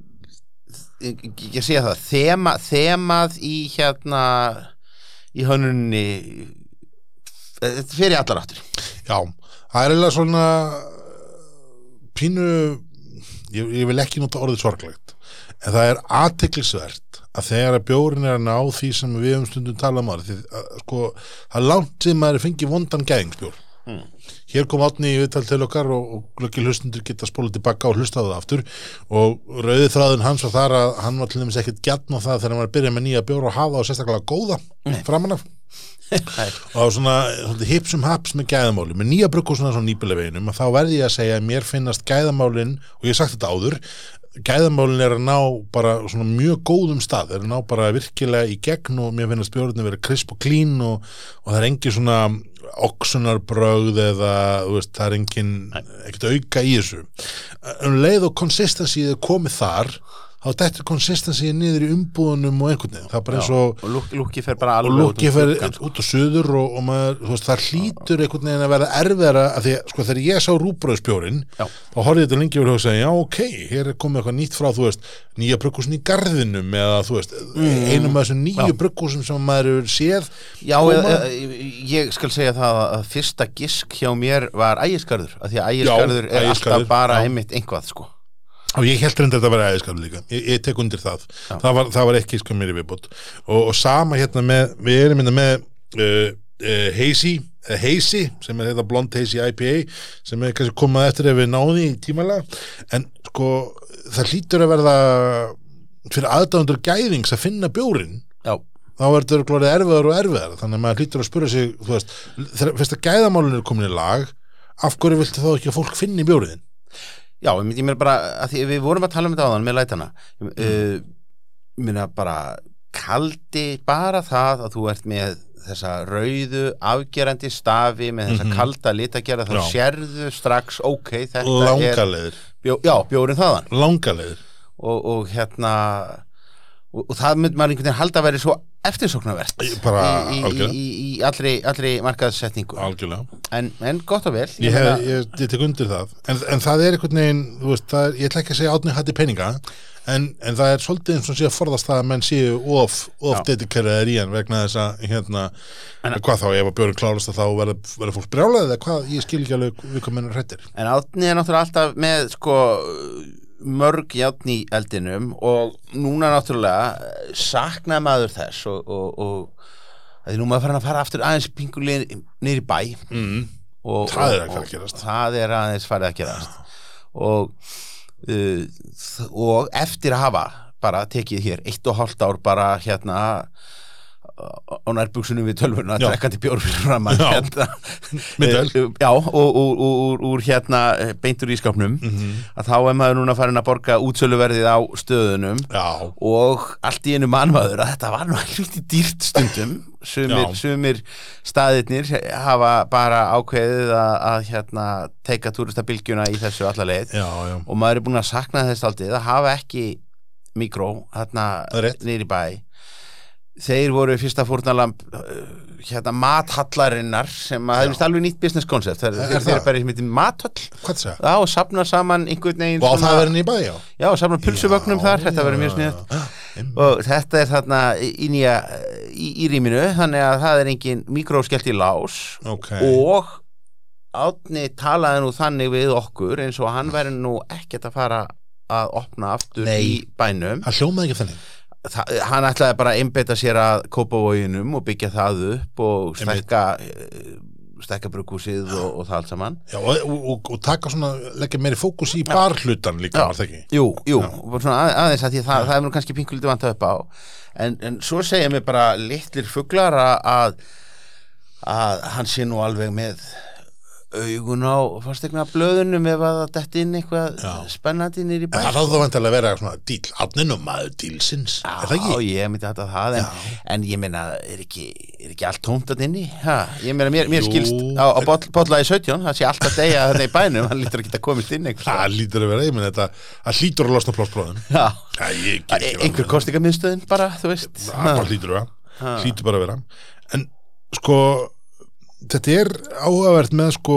ég, ég sé það þema, þemað í hérna í hönnunni þetta fer í allar áttur Já, það er eiginlega svona pínu ég, ég vil ekki nota orðið sorglegt en það er aðteklisvert að þegar að bjórin er að ná því sem við um stundum tala um ára því að sko, það er langt sem maður fengi vondan gæðingsbjór Mm. hér kom átni í viðtal til okkar og, og glöggi hlustundur geta spólað tilbaka og hlustaðu það aftur. Og rauði þráðin hans var þar að hann var til dæmis ekkert gjarn á það þegar hann var að byrja með nýja bjór og hafa og sérstaklega góða framan af. Og svona svolítið hipsum haps með gæðamáli með nýja brukkúsuna svona nýpileveginum að þá verði ég að segja að mér finnast gæðamálin og ég hef sagt þetta áður gæðamálin er að ná bara svona mjög góðum stað, er að ná bara virkilega í gegn og mér finnast bjórnir að vera krisp og klín og, og það er engin svona oxunarbrögð eða veist, það er engin ekkert auka í þessu. Um leið og konsistensi er komið þar þá dettur konsistensi niður í umbúðunum og einhvern veginn, það er bara eins og og lúk, lúki fer bara og alveg lukki út um fer sko. út á suður og, og maður, þú veist, það hlýtur einhvern veginn að verða erfiðara að því sko, þegar ég sá rúbröðspjórin þá horfði ég þetta lengi yfir og hugsaði, já, ok hér er komið eitthvað nýtt frá, þú veist nýja brugghúsin í garðinum eða, þú veist einum af þessum nýju Mm. Brugghúsum sem maður hefur séð Já, eða, eða, ég skal segja það að fyrsta gisk hjá mér var er Ægisgarður, og ég held reyndar þetta að vera æðiskarður líka. Ég, ég tek undir það, það var, það var ekki sko mér í viðbútt og, og sama hérna með við erum hérna með uh, uh, Hazy, uh, Hazy sem er þetta blond Hazy IPA sem er kannski komað eftir ef við náðum því tímalega. En sko það hlýtur að verða fyrir aðdáðundur gæðings að finna bjórin Já, þá er þetta glórið erfiðar og erfiðar þannig að maður hlýtur að spura sig þú veist, þegar fyrst að gæðamálun er komin í lag af hverju viltu þá ekki að fólk finni bjóriðin já, ég meina bara að því við vorum að tala um þetta áðan með lætana Mm. uh, ég meina bara kaldi bara það að þú ert með þessa rauðu afgerandi stafi með þessa kalda litagerða þá. Já. sérðu strax, ok, þetta er langalegir, bjó, já, bjórin þaðan langalegir og, og hérna og, og það myndi maður einhvern veginn halda að vera svo eftirsóknarvert Í- í, í, í, í allri, allri markaðssetningu. Algjörlega. En, en gott og vel. Ég, hef, ég, ég tek undir það. En, en það er einhvern veginn, veist, er, ég ætla ekki að segja átni hætti peninga en, en það er svolítið eins og sé að forðast það að menn séu of, of Já. dedikeraðir í hann vegna þess að hérna, En- hvað þá, ef að björn klárast að þá verður fólk brjálað eða hvað, ég skil ekki alveg við hvað menn er hrættir En átni er náttúrulega alltaf með sko mörg játn í eldinum og núna náttúrulega eh, saknaði maður þess og, og, og að því nú maður farin að fara aftur aðeins pingulega niður í bæ. Mm. og, Það er og- það er aðeins farið að gerast. Og uh, og eftir að hafa bara tekið hér eitt og hálft ár bara hérna á nærbuksunum við tölvuna Já. drekkandi bjór fyrir fram að Já. hérna. Eh, já, og, og, og, og úr hérna eh, beintur í skápnum Mhm. að þá er maður núna farin að borga útsöluverðið á stöðunum. Já, og allt í einu mannmaður að þetta var nú ekki dýrt stundum. Sumir, sumir staðirnir hafa bara ákveðið að, að hérna teika túristabilgjuna í þessu alla leið. Já, já. Og maður er búin að sakna þess aldrei að hafa ekki mikró hérna Það er rétt. niður í bæ þeir voru fyrsta fórnalamb uh, hérna mathallarinnar sem að það er alveg nýtt business concept. Það Er er, þeir eru bara heitir mathall? Já, og safna saman einhvern veginn Og á það verður í bæ, já? Já, og safna pulsuvögnum þar, þetta verður mjög sniðut snið og þetta er þarna í nýja í, í rýminu, þannig að það er engin mikróskellt í lás. Ok, og átni talaði nú þannig við okkur eins og hann væri nú ekkert að fara að opna aftur Nei. í bænum. Það hljómaði ekki þannig. Þa, hann ætlaði bara að einbeita sér að kópavóginum og byggja það upp og Einmitt. stækka eh, brukkúsið og, og það allt saman. Já, og, og, og, taka svona, leggja meiri fókus í barhlutan líka, var það ekki? Jú, jú, svona að, aðeins að því það, það er nú kannski pinkulítið vant upp á. En, en svo segja mér bara litlir fuglar að, að að hann sé nú alveg með augun á fastegna blöðunum ef að það detti inn eitthvað spennandi nýr í bæ En það þarf þá vantilega að vera svona díl, átninum maður dílsins, Já, ég myndi þetta það en, en ég meina, er ekki, er ekki allt tómt að inni? Ha, ég meina, mér, mér skilst á, á bollaði 17, það sé alltaf degja þarna í bænum, hann lítur að geta komist inn. Það lítur að vera, ég menn þetta, það hlýtur að losna E- einhver kostingamiðstöðin bara, þú veist. Það hlýtur að vera, hlýtur bara að vera. En sko, þetta er áhugavert með sko,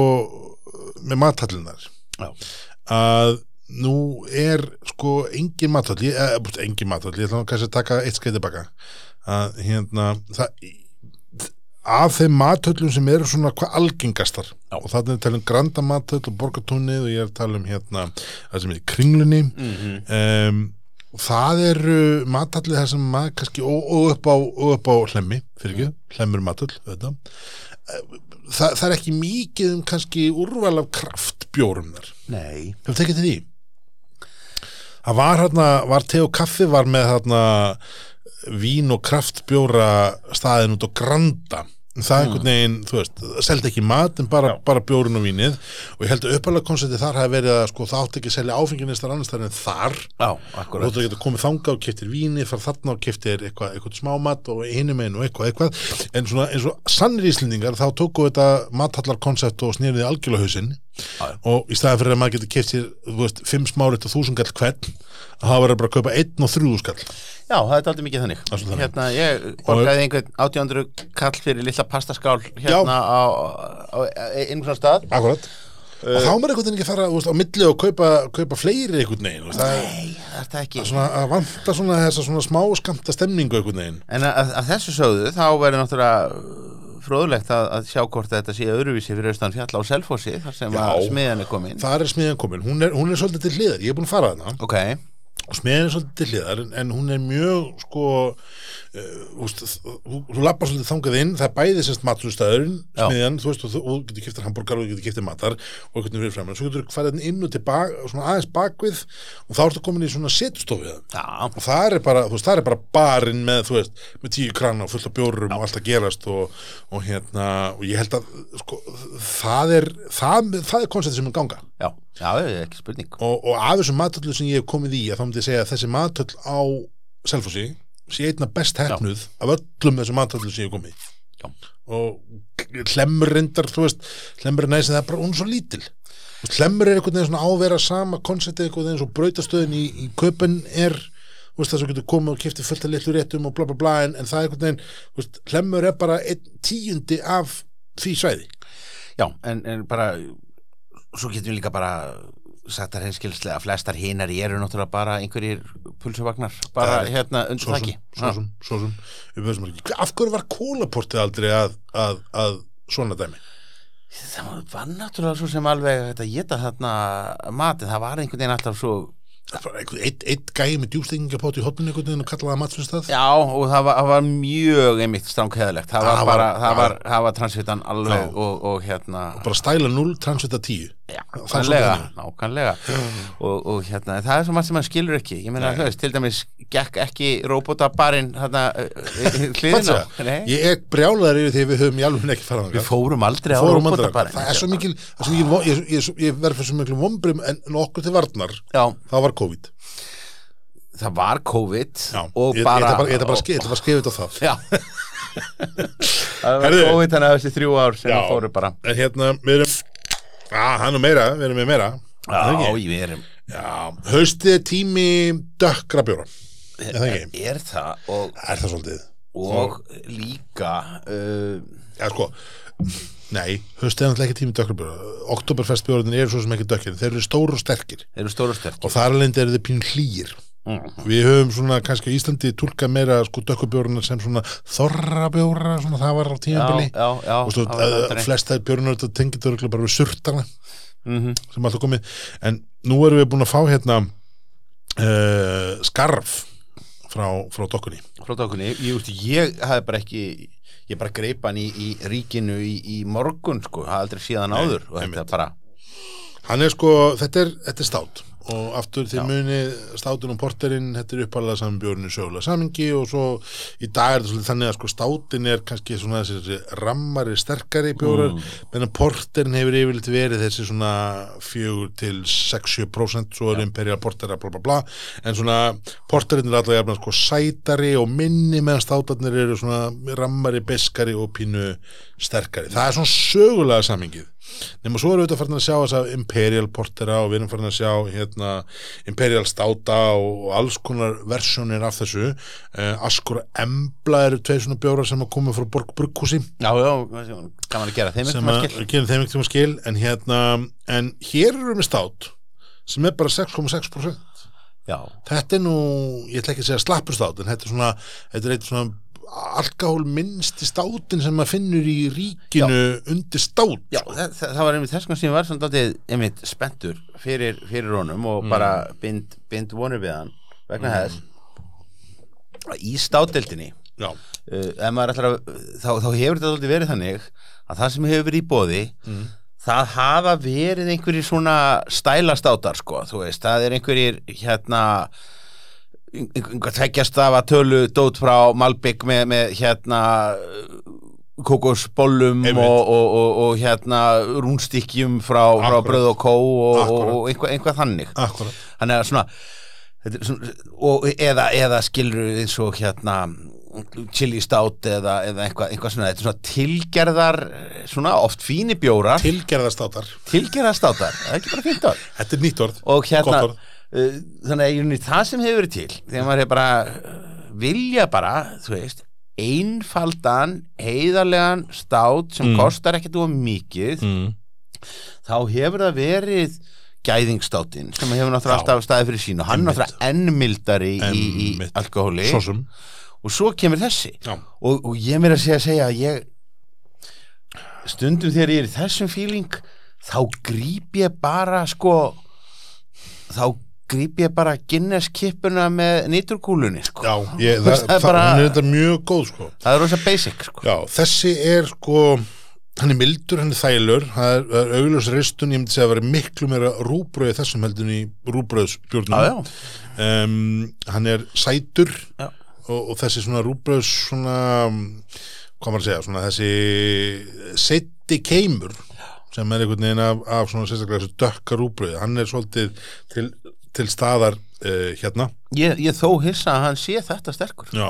með mathallunar. Já. Að nú er sko engin mathall, ég, eh, engin mathall, ég ætla kannski að taka eitt skeið tilbaka. Að hérna, það, af þeim mathöllum sem eru svona hvað algengastar Já. og þannig að tala um Granda mathöll og Borgatúnið og ég er að tala um hérna það sem er kringlunni Mhm. um, það eru mathallið þar sem maður kannski og, og, upp á, á hlemmi fyrir ekki, hlemmur mathöll þetta. Það, það er ekki mikið um kannski úrval af kraftbjórum þar. Nei, hefur tekið til því? Það var hérna, var te og kaffi var með hérna vín og kraftbjóra staðin út á Granda það er einhvern veginn, þú veist, seldi ekki mat en bara, bara bjórun og vínið. Og ég held að uppalega konceptið þar hafi verið að sko það átti ekki að selja áfenginistar annars þar en þar. Já, og akkurat. þú getur komið þanga og keftir víni fara þarna og keftir eitthvað, eitthvað smámat og hinum einu og eitthvað, eitthvað. En svona eins og sannir íslendingar þá tóku þetta mathallar koncept og snýriði algjörlega Já. og í staðan fyrir að maður getur keft sér veist, fimm smárit og þúsund gall hvern að það verður bara að kaupa einn og þrjúðu skall Já, það er aldrei mikið þannig. Svolítið Hérna, ég borgaði einhvern 800 kall fyrir lilla pastaskál hérna á, á, á einhvern stað. Akkurat. Og þá er maður einhvern veginn ekki að fara veist, á milli og kaupa, kaupa fleiri einhvern veginn Nei, það ekki. Svona að vanta svona þessa svona smá skamta stemningu einhvern veginn. En að, að þessu sögðu þá verður náttúrulega fróðlegt að, að sjá hvort þetta sé öðruvísi fyrir austan fjalla á Selfossi þar sem Já. að smiðan er komin. Það er smiðan komin, hún er, hún er svolítið til hliðar. Ég er búin að fara þarna. Ok, og smiðan er svolítið hliðar en, en hún er mjög sko uh, úst, þú, þú lappar svolítið þangað inn það er bæði semst maturstæðurinn Já. smiðan, þú veist, og þú, og getur kiptir hambúrgar og þú getur kiptir matar og veginn fyrir fram svo getur þú farið inn og tilbaka, svona aðeins bakvið og þá ertu komin í svona setustofu já, og það er bara, þú veist, það er bara barinn með, þú veist, með tíu krana og fullt af bjórum og allt að gerast og, og hérna, og ég held að sko, það er, það, það er já, það er ekki spurning. Og, og af þessum matöllum sem ég hef komið í að þá myndi ég segja að þessi matöll á Selfossi sé einna best hefnuð af öllum þessum matöllum sem ég hef komið í. Já. og hlemmur reyndar, þú veist hlemmur er næst en það er bara hún er svo lítil. Hlemmur er einhvern veginn svona ávera sama konceptið einhvern veginn svo brautastöðin í, í köpun er veist, það sem getur komið og kiptið fullt af litlu réttum og bla bla bla en, en það er einhvern veginn hlemmur er bara einn tíundi af því svæði. Já, en, en bara svo getum við líka bara sagt að reynskilslega að flestar hinar eru náttúrulega bara einhverjir pulsuvagnar bara er- hérna undir svo sem, þakki svo sem, svo sem. Veitum ekki, af hverju var kólaportið aldrei að, að, að svona dæmi? Það var náttúrulega svo sem alveg þetta geta þarna matið, það var einhvern veginn alltaf svo Var einn einn gæi með djústingapót í hotninu og kallaði það matfinnstað Já, og það var, það var mjög einmitt stránkheðalegt, það var Það var- bara það var, það var transvitan alveg Já. og, og hérna bara stæla 0, transvita 10 Já, svolítið nákvæmlega og, og hérna, það er svo margt sem maður skilur ekki. Ég meina, þú veist, til dæmis gekk ekki robotabarinn hérna á segja? Nei, ég er brjálaður yfir því að við höfum í alveg ekki farað við fórum aldrei á robotabarinn það er svo mikil, ég, ég, ég verð fyrir svo mikil vombrim en nokkuð til varnar það var COVID. Það var COVID Já, og ég, bara ég, ætla bara, bara að skrifa- ég ætla bara að skrifa þetta það. Já. Það var. COVID þannig að þessi þrjú ár sem það fóru bara. En hérna, við erum að, hann er meira, við erum með meira. Er það Já, við erum Já, haustið er tími dökkra bjóra. Er það ekki? Er það og, Er það svolítið? og líka uh, Já, sko, nei, haustið er náttúrulega ekki tími dökkra bjóra Oktoberfest bjóraðin eru svo sem ekki dökkir. Þeir eru stóru og sterkir. Þeir eru stóru sterkir. Og þar alveg eru þið pín hlýir. Mm. Við höfum svona kannski á Íslandi túlka meira sko dökkubjóruna sem svona þorrabjóra, svona það var á já og svo uh, aldrei. flest það bjóruna þetta tengið þau bara við surtana Mhm. sem alltaf komið. En nú erum við búin að fá hérna uh, skarf frá, frá dokkunni. Frá tókunni, ég, ég, ég hafði bara ekki ég bara greip hann í, í ríkinu í, í morgun sko, hafði aldrei síðan áður og þetta er bara hann er sko, þetta er, þetta er stát og aftur til muni státun og porterinn, þetta er uppalega saman bjórinu sögulega samingi og svo í dag er þetta svolítið þannig að sko státin er kannski svona þessi rammari sterkari bjórar, mm. menn porterinn hefur yfirleitt verið þessi svona 4 til 6-7% svo er imperial portera bla bla bla. En svona porterinn er alltaf jafnast sko sætari og minni meðan státarnir eru svona rammari, beskari og pínu sterkari, það er svona sögulega samingið nema svo erum við auðvitað farin að sjá þess að Imperial Portera og við erum farin að sjá hérna, Imperial Státa og, alls konar versjónir af þessu. Uh, Askur Embla eru tveir svona bjórar sem að koma frá Borg Brukkúsi Já, já, gaman að gera þeim sem að gera þeim ekkert um skil en hérna, en hér eru við með stát sem er bara 6,6% Já, þetta er nú, ég ætla ekki að segja slappur stát en þetta er svona, þetta er eitt svona alkohól minnsti státin sem maður finnur í ríkinu undir stát já það, það, það var einmitt þess vegna sem var dálítið einmitt spenntur fyrir, fyrir honum og bara bind, bind vonur við hann vegna þess að í státdeldinni já, uh, að þá, þá hefur þetta dálítið verið þannig að það sem hefur verið í bóði það hafa verið einhverjir svona stælastátar sko, þú veist, það er einhverjir hérna einhver tveggjast af að tölu dót frá Malbygg með, með hérna kokosbollum Einmitt. og, og, og, og hérna rúnstykkjum frá, frá bröð og kó og, einhvað, einhvað þannig. Akkurat. Þannig að svona, svona og, eða, eða skilur eins og hérna chili stout eða, eða eitthvað, eitthvað svona svona tilgerðar svona oft fíni bjórar. Tilgerðastátar, tilgerðar státar, það er ekki bara fínt orð. Þetta er nýtt orð. Og hérna Gott orð. Uh, þannig að í rauninni það sem hefur verið til þegar maður er bara uh, vilja bara, þú veist einfaldan, heiðarlegan stát sem kostar ekkert of mikið mm. þá hefur það verið gæðingstáttinn sem hefur náttúrulega alltaf staðið fyrir sín og hann er náttúrulega enn mildari í, í alkohóli. Svo sem. Og svo kemur þessi. Og, og ég meira að segja að ég stundum þegar ég er í þessum fíling þá gríp ég bara sko þá gríp ég bara Guinness kippuna með nýturkúlunni sko. Já, ég, það, það er það, bara- hún er þetta mjög góð sko. það er rosa basic sko. Já, þessi er sko hann er mildur, hann er þælur það er, það er augljós ristun, ég myndi segja að vera miklu meira rúbröð þessum heldur í rúbröðsbjörnum um, hann er sætur og, og þessi svona rúbröðs svona, hvað maður að segja svona þessi setti keimur sem er einhvern veginn af, af svona sérstaklega þessu dökka rúbröð hann er svolítið til, til staðar uh, hérna. Ég, ég þó hissa að hann sé þetta sterkur. Já,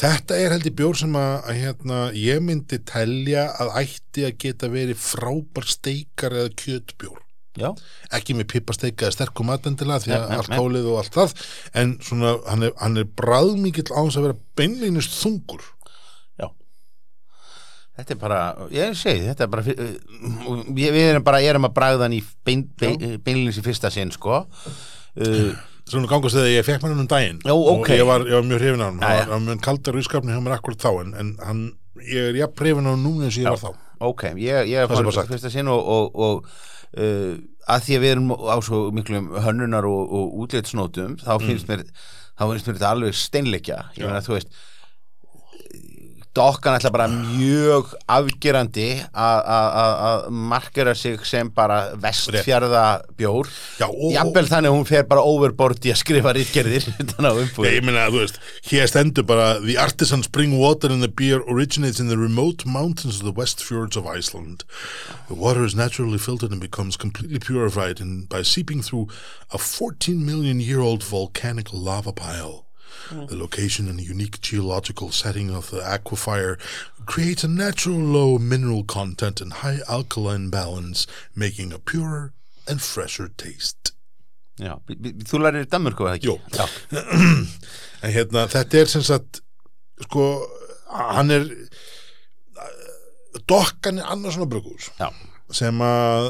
þetta er heldur bjór sem að, að hérna, ég myndi telja að ætti að geta verið frábær steikar eða kjötbjór. Já, ekki með pipasteika eða sterkum matendilega því að allt nei. hálið og allt það en svona, hann er, hann er bræðmikill á þess að vera beinlínust þungur. Já. Þetta er bara, ég segi þetta er bara uh, við, erum bara erum að bragða hann í bein, bein, beinlins í fyrsta sinn sko uh, svona gangast þegar ég fekk mér hann um daginn Já, og ok. ég var, ég var mjög hrifin á hann Já, hann já. var- mjög kaldar ískapni hjá mér akkurat þá en, en hann, ég er jafn hrifin á hann núna eins og ég var þá Ok, ég, ég var sagt. fyrsta sinn og, og, og uh, að því að við erum á svo miklum hönnunar og, og útlitsnótum þá finnst mér þá finnst mér þetta alveg steinleikja ég Mm. Já. meina þú veist dokkan ætla bara mjög afgerandi að- að að- að markera sig sem bara vestfjarða bjór Já, og- jafnvel þannig að hún fer bara overboard í að skrifa rítgerðir að ég meina, þú veist, hér stendur bara The artisan spring water in the beer originates in the remote mountains of the west fjords of Iceland. The water is naturally filtered and becomes completely purified by seeping through a 14 million year old volcanic lava pile. The location and unique geological setting of the aquifer creates a natural low mineral content and high alkaline balance, making a purer and fresher taste. Já, b- b- þú lærir Danmörku eða ekki? Jú. Já, en hérna, þetta er sem sagt sko, hann er dokkan er annars svona bruggús já, sem að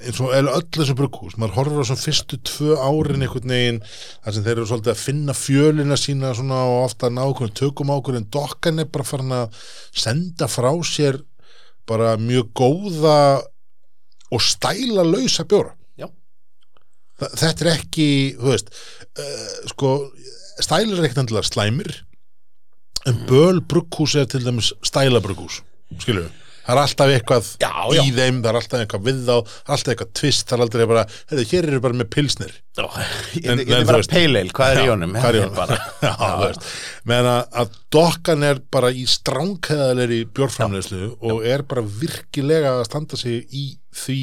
eins og eða öll þessu bruggús, maður horfir á svona fyrstu tvö árin einhvern veginn þar sem þeir eru svolítið að finna fjölina sína svona og ofta ná okkur tökum á okkur en dokkan er bara farin að senda frá sér bara mjög góða og stæla lausa bjóra. Já, þetta er ekki, þú veist uh, sko, stælar er ekkert endilega slæmir en böl brugghús er til dæmis stæla brugghús við, það er alltaf eitthvað Já, í já. þeim, það er alltaf eitthvað við þá alltaf eitthvað tvist, það er aldrei bara heyrðu, hér eru bara með pilsnir Ég En- ég- er bara peileil, hvað er í Já, honum? hvað er í honum? Já, meðan að, dokkan er bara í stránkæðalegri bjórframleyslu og er bara virkilega að standa sig í því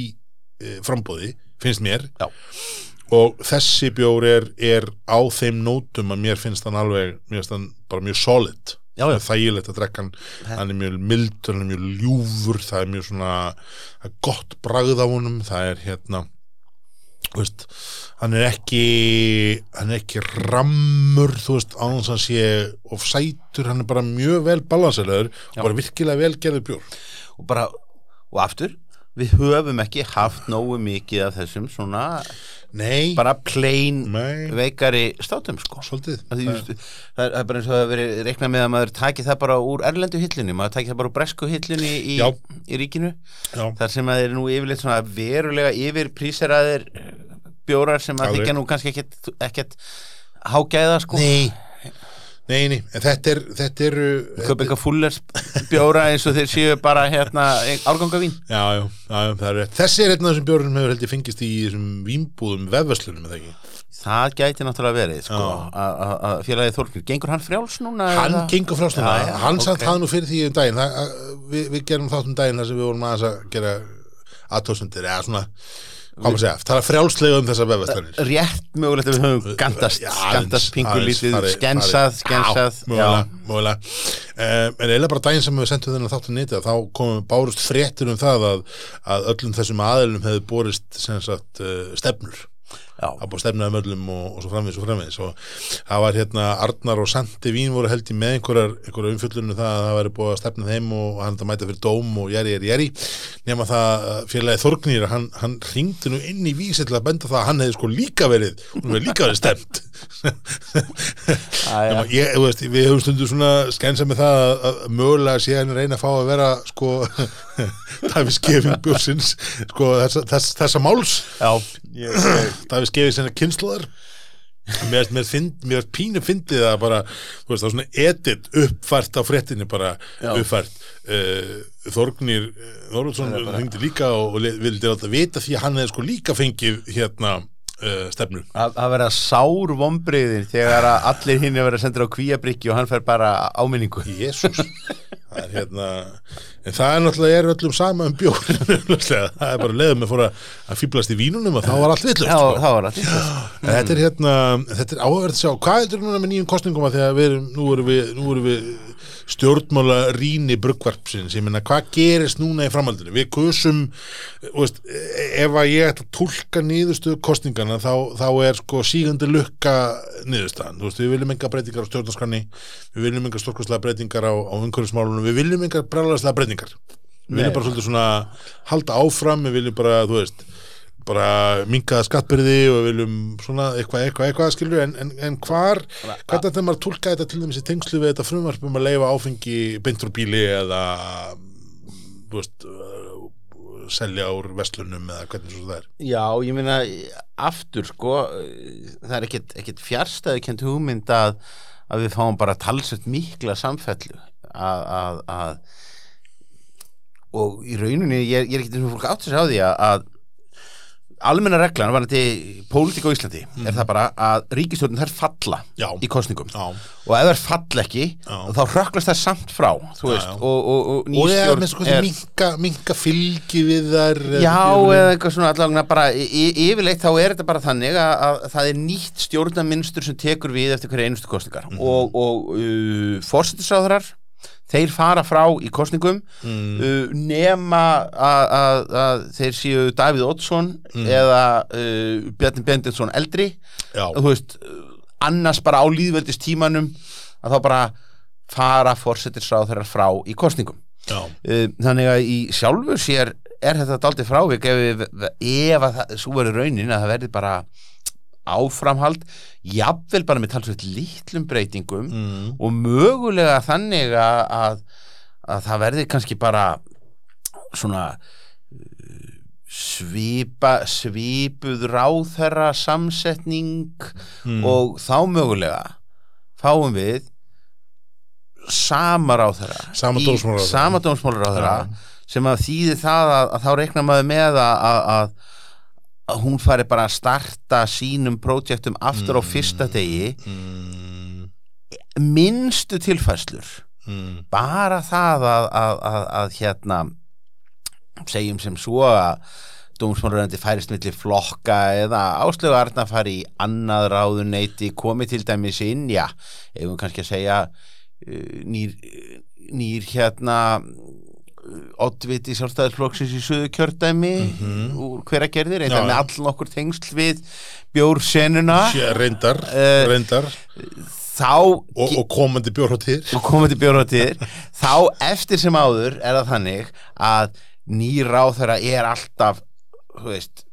e, frambóði, finnst mér Já. og þessi bjór er, er á þeim nótum að mér finnst hann alveg, mér finnst hann bara mjög solid Já, já. Það er þægilegt að drekka hann. Hann er mjög mildur, hann er mjög ljúfur það er mjög svona er gott bragð á honum, það er hérna veist, hann er ekki hann er ekki rammur þú veist, án þess að hann sé of sætur, hann er bara mjög vel balanseraður og bara virkilega vel gerður bjór. Og bara, og aftur við höfum ekki haft nógu mikið af þessum svona Nei, bara plain Nei. veikari státum sko. Svolítið. Það, það, það, er, það er bara eins og það verið reiknað með að maður taki það bara úr erlendu hillunni. Maður taki það bara úr bresku hillunni í, Já. í ríkinu. Já, þar sem að þeir eru nú yfirleitt svona verulega yfir príseraðir bjórar sem að þykja nú kannski ekkert, ekkert hágæða sko. Nei Nei, nei, en þetta er þetta eru köpa eitthvað fullers bjóra eins og þeir séu bara hérna árgangavín Já, já, já, það er rétt Þessi er einn af þessum bjórum sem hefur held ég fengist í þessum vínbúðum vefverslunum, eða ekki það gæti náttúrulega verið sko, að- félagið Þorkir gengur hann frjáls núna? Hann eða? gengur frá svona, Já, já, hann ok. satt það nú fyrir því um daginn það, að, við, við gerum þátt um daginn þar sem við vorum að gera aðtóðsundir, eða svona segja, það er frjálslega um þessar vefverstanir rétt mögulegt að við höfum gandast, Já, gandast aðeins, pingu aðeins, lítið, farið- skensað, skensað Já, mögulega, mögulega. Um, En eiginlega bara daginn sem við sendum þennan þáttu nýtið þá komum bárust fréttir um það að, að öllum þessum aðilum hefði borist sagt uh, stefnur. Að búið stefnaði möllum og, og svo framvegis og framvegis. Og það var hérna Arnar og Sandi Vín voru held í með einhverjar, einhverjar umfjöllunum það að það væri búið að stefna þeim og hann þetta mæta fyrir dóm og jæri, jæri, jæri. Nema það að félagið Þorgnýr hann, hann ringdi nú inn í vísi til að benda það að hann hefði sko líka verið hún hefði líka verið stemt. Nema, ég, veist, við höfum stundu svona skænsa með það að, að mögulega sé hann reyna að fá að vera sko Davíð Skefing bjórsins sko þessa, þess, þessa máls. Já, ég, ég, Davíð Skefing sinna kynnslóðar mér, mér, mér pínu fyndið að bara, þú veist, það er svona edit uppfært á fréttinni bara Já. uppfært uh, Þorgnir Þorvaldsson hringdi líka og, og vildi alltaf vita því að hann hefði sko líka fengið hérna uh, stefnu. Að, að vera sár vombriðin þegar að allir hinn er verið að senda á kvíabryggi og hann fer bara áminningu Jésús það er hérna en það er náttúrulega er öllum sama um bjórin það er bara leiðum með fóra að fýblast í vínunum og þá var allt villust sko. það þetta er hérna þetta er áhverð að sjá, hvað er þetta núna með nýjum kostningum að því að við nú erum við, nú erum við stjórnmála rýni bruggvarpsins, ég meina hvað gerist núna í framhaldinu, við kusum þú veist, ef að ég ætla að tólka niðurstöðu kostningana þá, þá er sko sígandi lukka veist, við viljum enga breytingar á stjórnarskrani, við viljum enga stórkostlega breytingar á, á umhverfismálunum, við viljum enga breyðarslega breytingar, við viljum bara svolítið svona halda áfram, við viljum bara, þú veist bara minkaða skattbyrði og viljum svona eitthvað, eitthvað, eitthvað skilur en, en, en hvar, hvernig þetta maður tólka þetta til í tengslu við þetta frumvarp um að leifa áfengi beintur bíli eða veist uh, selja úr vestlunum eða hvernig svo það er? Já, ég meina aftur sko það er ekkit, ekkit fjárstæðu kent hugmynd að, að við fáum bara talsett mikla samfellu að, að, að og í rauninni ég, ég er ekkit eins og fólk átt sér á því að, að almenna reglan var þetta pólitík á Íslandi er það bara að ríkistjórnum þær falla Já. í kostningum Já. og ef þær fall ekki þá röklast þær samt frá veist, og, og, og ný og sko er- minka, minka fylgi við þar Já, eða eitthvað svona allavega bara yfirleitt þá er þetta bara þannig að, að það er nýtt stjórnarmynstur sem tekur við eftir hverja einustu kostningar og, og uh, fórsetisráðurar þeir fara frá í kostningum uh, nema að, að, að þeir séu Davíð Oddsson eða uh, Bjarni Bendinsson eldri. Þú veist, annars bara á líðveldist tímanum að þá bara fara fórsetisráðurar frá í kostningum. Uh, þannig að í sjálfu sér er þetta daldið frávik ef, við, ef að það, svo verður raunin að það verði bara áframhald jafnvel bara með talsveit litlum breytingum Mm. og mögulega þannig að, að, að það verði kannski bara svona uh, svipa svipuð ráðherra samsetning og þá mögulega fáum við sama ráðherra Sama dómsmálaráðherra. sama dómsmálaráðherra sem að þýði það að, að þá reikna maður með að, að, að, hún fari bara að starta sínum projektum aftur á fyrsta degi. mm, minnstu tilfæslur mm, bara það að, að, að, að hérna segjum sem svo að dómsmáluröndi færist milli flokka eða áslögu Arna fari í annað ráðuneyti komið til dæmis inn, já, ef við kannski að segja uh, nýr, nýr hérna oddviti sjálfstæðisflokksins í söðu kjördæmi úr hverja gerðir, Já, eitthvað með já. all okkur tengsl við bjórsenuna. Reyndar, Eh, reyndar. þá og, og komandi bjórhóttir og komið til bjórnáttíðir þá eftir sem áður er það þannig að nýr ráþæra er alltaf þú veist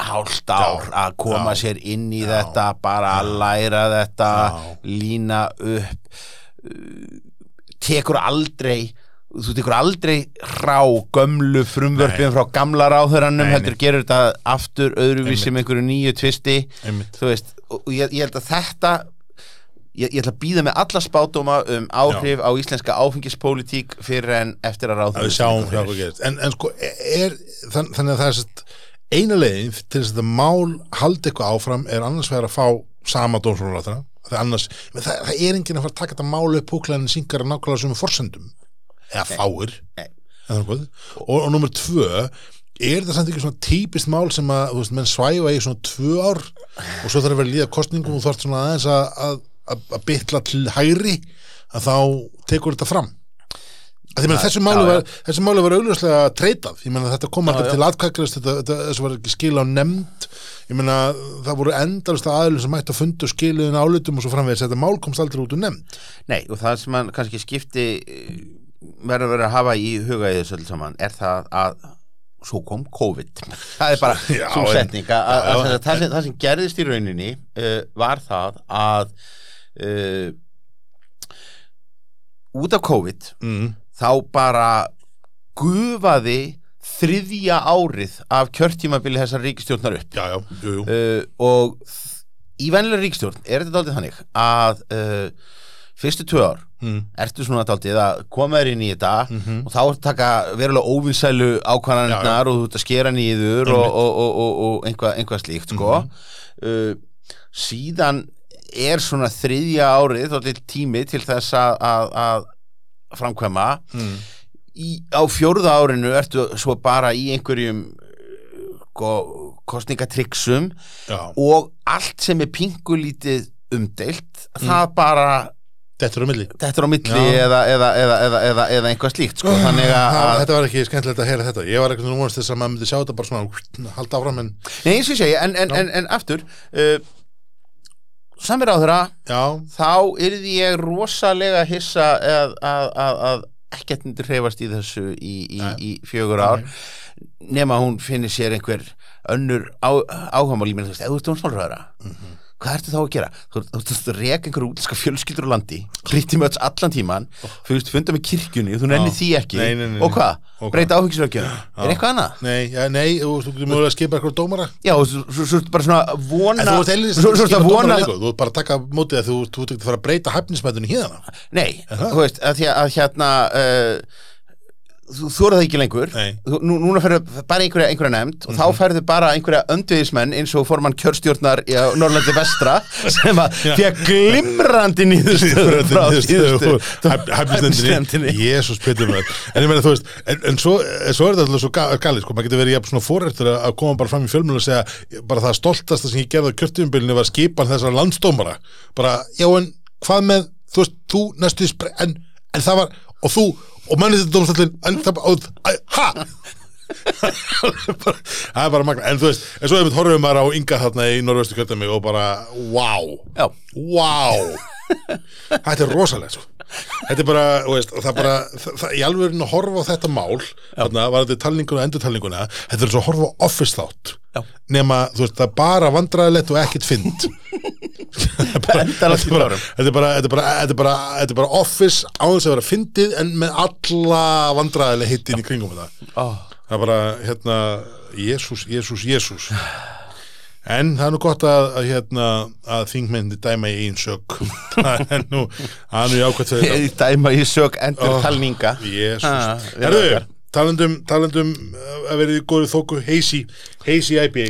hálft ár Já, að koma já, sér inn í já, þetta bara að læra þetta Já. lína upp uh, tekur aldrei þú tekur aldrei hrá gömlu frumvörpum frá gamla Nei, heldur gerur þetta aftur öðruvísi með einhverju nýju tvisti. Þú veist, og ég, ég held að þetta ég, ég ætla að býða með alla spádóma um áhrif á íslenska áfengispólitík fyrir en eftir að gerist. En, en sko, er, þann, þannig að það er sett, eina leiðin til þess að þetta mál haldi eitthvað áfram er annars vegar að fá sama dómsvonaráttina það, annars, það, það er enginn að fara að taka þetta mál upp púklaðin syngar nákvæmlega sem forsendum eða fáir Nei. eitthvað. og, og nummer tvö er það samt ekki svona típist mál sem að veist, menn svæfa í svona tvö ár og svo þarf að vera líða kostningum og þú þarf svona aðeins að, að, að, að bytla til hægri að þá tekur þetta fram að þessu já. var var augljóslega treytað ég meina þetta kom já. til þetta, þessu var ekki skil á nefnd ég meina það voru endalist aðlum sem mætti að fundu skiluðin álitum og svo framvegis þetta mál komst aldrei út úr nefnd Nei, og það sem mann kannski skipti verður vera að hafa í huga í þessu öll saman er það að svo kom COVID. Það er bara svo en- setning að, að, já, já, að, það, sem, það sem gerðist í rauninni uh, var það að uh, út af COVID mm. þá bara gufaði þriðja árið af kjörtímabili þessar ríkistjórnar upp. Já, já, jú, jú. Uh, og í venlega ríkistjórn er þetta daldið þannig að uh, fyrstu tvö ár mm. ertu svona daldið að koma þér inn í þetta Mhm. og þá ertu að taka verulega óvinsælu ákvarðanirnar og þú ert að skera nýður og, og, og, og, og einhvað, einhvað slíkt sko. uh, síðan er svona þriðja árið daldið tími til þess að, að, að framkvæma Mm. í, á fjórða árinu ertu svo bara í einhverjum uh, kostningatryggsum og allt sem er pingulítið umdeilt það bara, þetta er á milli. Þetta er á milli eða, eða, eða, eða, eða, eða einhvað slíkt sko. þannig að, að þetta var ekki skemmtilegt að heyra þetta. Ég var eitthvað númast þess að maður myndi sjá þetta bara svona halda áfram en nei, eins og ég en, en, en, en aftur uh, samir á þeirra já, þá yrði ég rosalega hissa að, að, að, að ekkert myndi hreyfast í þessu í, í, í fjögur ár nema hún finnir sér einhver önnur áhagamál í þú veist, eða þú ert dómsmálræðara hvað ertu þá að gera? Þú ert- þú ert að reka einhverju útlæska fjölskyldur á landi hlýtti með allan tíman þú veist, funda með kirkjunni, þú nennir Já. því ekki Nei, nei, nei, og hvað? Og? Breyta áfengisverkjum er eitthvað annað? nei, já, nei þú veist, þú getur mögulega að skipa eitthvað dómara Já, og svo ertu bara svona vona þú þú ert bara að taka mótið að þú þú ert að fara að breyta hæfnismættunni hérna Nei, þú veist, að, hérna uh, þú þóra það ekki lengur. Þú, nú, núna ferðu bara einhverja, einhverja nefnd og Mhm. þá ferðu bara einhverja öndviðismenn eins og formann kjörstjórnar í Norrlandi vestra sem að fekk glimrandi nýðustöðu frá síðustu. Jésús Pétur maður en ég meina þú veist, en, en svo, svo er þetta alltaf svo ga- galið, sko, maður getur verið jafn svona fórrættur að koma bara fram í fjölmjölu og segja bara það stoltasta sem ég gerði á kjörtumbilinu var skipan þessar landsdómara. Bara, já en hvað með þú veist, þú næstu en, en það var, og þú, og mannið þetta dómstallin en það bara, og, er bara magna en þú veist, en svo hefum við horfum maður á ynga þarna í norðvestu kjördæmi og bara, wow. Já, Vá Þetta er rosalegt sko. Þetta er bara, veist, það bara það, það, í alveg að horfa á þetta mál þarna var þetta talninguna og endurtalninguna þetta er svo að horfa á office þátt. Já. nema, þú veist, það er bara vandræðilegt og ekkert fynd þetta er bara, klárum. þetta er bara, þetta er bara, þetta er bara, þetta er bara office á þess að vera fyndið en með alla vandræðileg hittin í kringum þetta. Ó, það er bara, hérna Jésús, Jésús, Jésús en það er nú gott að, að hérna, að þingmenni dæma í einn sök. Það er nú, fyrir ég dæma í sök endur talninga Jésús, við herru, talandum, uh, að verið í góðu þóku Hazy, Hazy IPA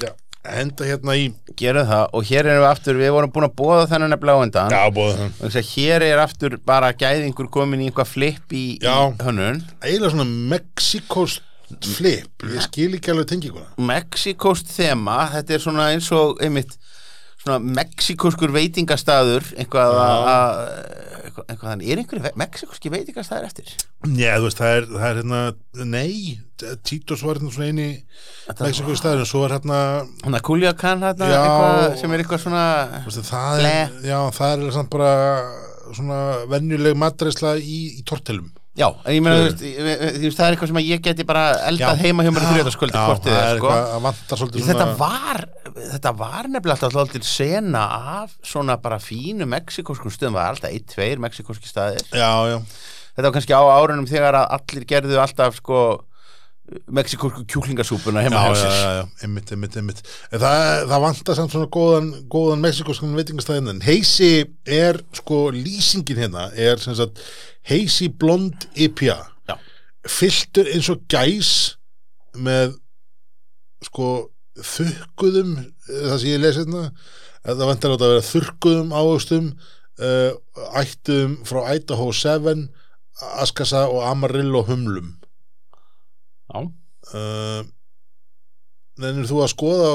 Já. Henda hérna í. Gerum það og hér erum við aftur, við vorum búin að bóða þennan nefnilega á undan. Já, bóða að hér er aftur bara gæðingur komin í einhvað flip í, í hönnun. Eiginlega svona Mexikost flip ég skil ekki alveg tenginguna Mexikost þema, þetta er svona eins og einmitt svona mexikoskur veitingastaður eitthvað að að- eitthvað, þannig, er einhverju ve- mexikoski veitingastaður eftir? já, þú veist, það er, það er hérna nei, Títos var hérna svona eini Þetta- Mexiko staður en svo er hérna Hún að Culiacan hérna, eitthvað sem er eitthvað svona veist, það er, já, það er samt bara svona venjuleg matreisla í, í tortelum Já, en ég meina, þú veist, það er eitthvað sem ég geti bara eldað Já. heima hjá mér það er, er sko Þetta svona var, þetta var nefnilega alltaf alltaf sena af svona bara fínu mexikoskum stöðum, það var alltaf ein, tveir mexikoski staðir. já, já, Þetta var kannski á árunum þegar að allir gerðu alltaf sko mexikosku kjúklingasúpuna heima já, hjá já, sér. einmitt, einmitt, einmitt. Það, það vantar samt svona góðan, góðan mexikoskan veitingastæðin en Heisi er, sko, lýsingin hérna er sem sagt Heisi blond IPA. Já. fylltur eins og gæs með sko þurrkuðum það sem ég lesi hérna. Það vantar átt að vera þurrkuðum ávöxtum uh, ættum frá Idaho 7 Askasa og Amarillo humlum Já. uh, Nennir þú að skoða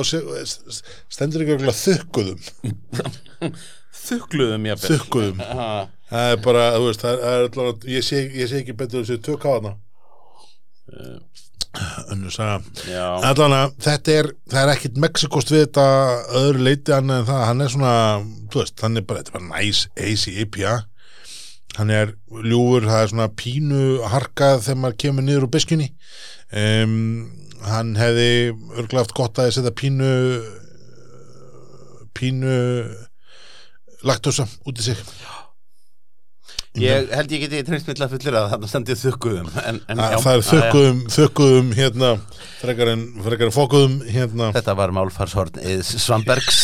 stendur ekki okkur þurrkuðum Þukluðum ég þurrkuðum það er bara, þú veist, það er, allavega, ég, sé, ég sé ekki betur þessu tök á hana Já, allavega, þetta er, það er ekkit Mexikost við þetta öðru leiti en það, hann er svona, þú veist, hann er bara, þetta er bara nice, easy IPA hann er ljúfur, það er svona pínu harkað þegar maður kemur niður úr biskjunni um, hann hefði örglega haft gott að setja pínu pínu laktosa út í sig. Ég held ég geti að fullir að þarna stendið þukkuðum en, en, Að það er já, já. þökkuðum, þökkuðum hérna, frekar en, fókuðum hérna, Þetta var málfarshorn Svambergs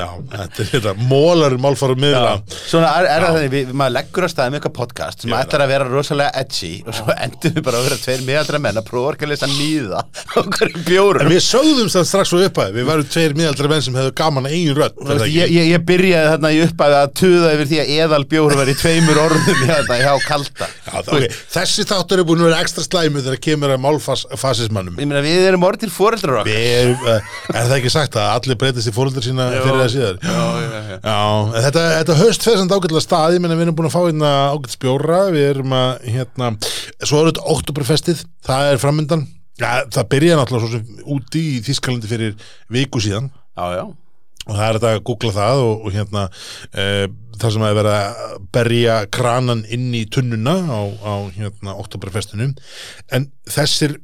já, þetta er hérna mólar málfærum miðla. Svona er, er það þannig, við, maður leggur að staðum eitthvað podcast sem ætlar að vera rosalega edgy og svo endum við bara að vera tveir miðaldra menn að prófa að lesa nýða á hverju En bjórum við sögðum það strax svo upphæði, við varum tveir miðaldra menn sem hefðu gaman að eigin rödd veist, ég, ég, ég byrjaði þarna í uppæði að tuða yfir því að eðal bjóru var í tveimur orðum hérna hjá kalda. Já, það, okay. Þessi þáttur er búin að vera ekstra slæmu þegar kemur að málfasismannum Ég meina við erum orðir fóreldrar okkar. Við erum, uh, er það ekki sagt að allir breytist í fóröldur sína Jú. fyrir það síðar. Já, já, já. Já, þetta, þetta höst fyrir samt ágætlega stað, ég menna við erum búin að fá hérna ágætt spjóra, við erum að hérna, svo er þetta oktoberfestið, það er framöndan, það byrjaði náttúrulega svo sem úti í Þískalandi fyrir viku síðan. Já, já. Og það er þetta að googla það og, og hérna e, það sem að vera að berja kranan inn í tunnuna á, á hérna oktoberfestinu en þessir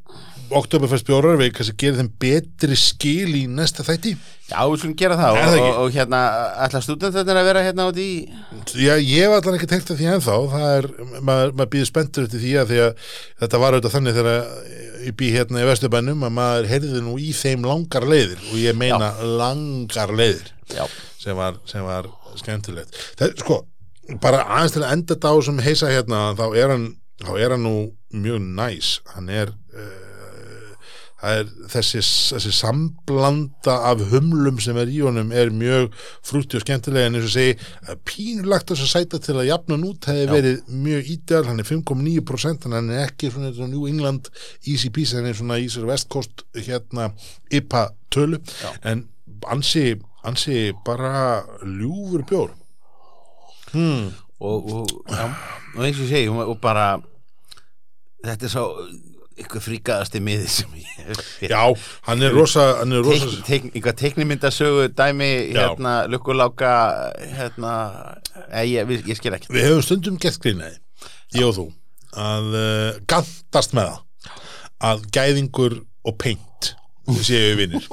oktoberfestbjórar við kannski gerir þeim betri skil í næsta þætti. Já, við skulum gera það og, það og, og hérna, ætla stúdentarnir að vera hérna út í Já, ég var allan ekki tengt að því ennþá. Það er, maður, maður býður spenntur eftir því að því að þetta var auðvitað þannig þegar ég bý hérna í Vesturbænum að maður heyrði nú í þeim langar leiðir og ég meina langar leiðir Já, sem var, var skemmtilegt. Það, sko, bara aðeins til að enda þetta á sem heisa hérna, þá er hann þá er hann nú mjög næs. Hann er uh, er þessi, þessi samblanda af humlum sem er í honum er mjög frútti og skemmtilega en eins og segi, pínulagt þess að sæta til að jafna hann út hefði verið mjög ídeal, hann er 5,9% en hann er ekki svona, New England easy peasy, hann er svona í sér West Coast hérna IPA tölu Já. en ansi, ansi bara ljúfur bjór hmm. og, og, og eins og segi og bara þetta er svo ykkur fríkaðasti miði sem ég séð. Já, hann er rosa, hann er rosa Teikn, teikn, einhver teiknimyndasögu dæmi Já. hérna, lukkuláka hérna, eh, ég, ég, ég skil ekki Við hefum stundum gett grínaði, ég og þú að uh, gantast með það að gæðingur og peint séu vinnir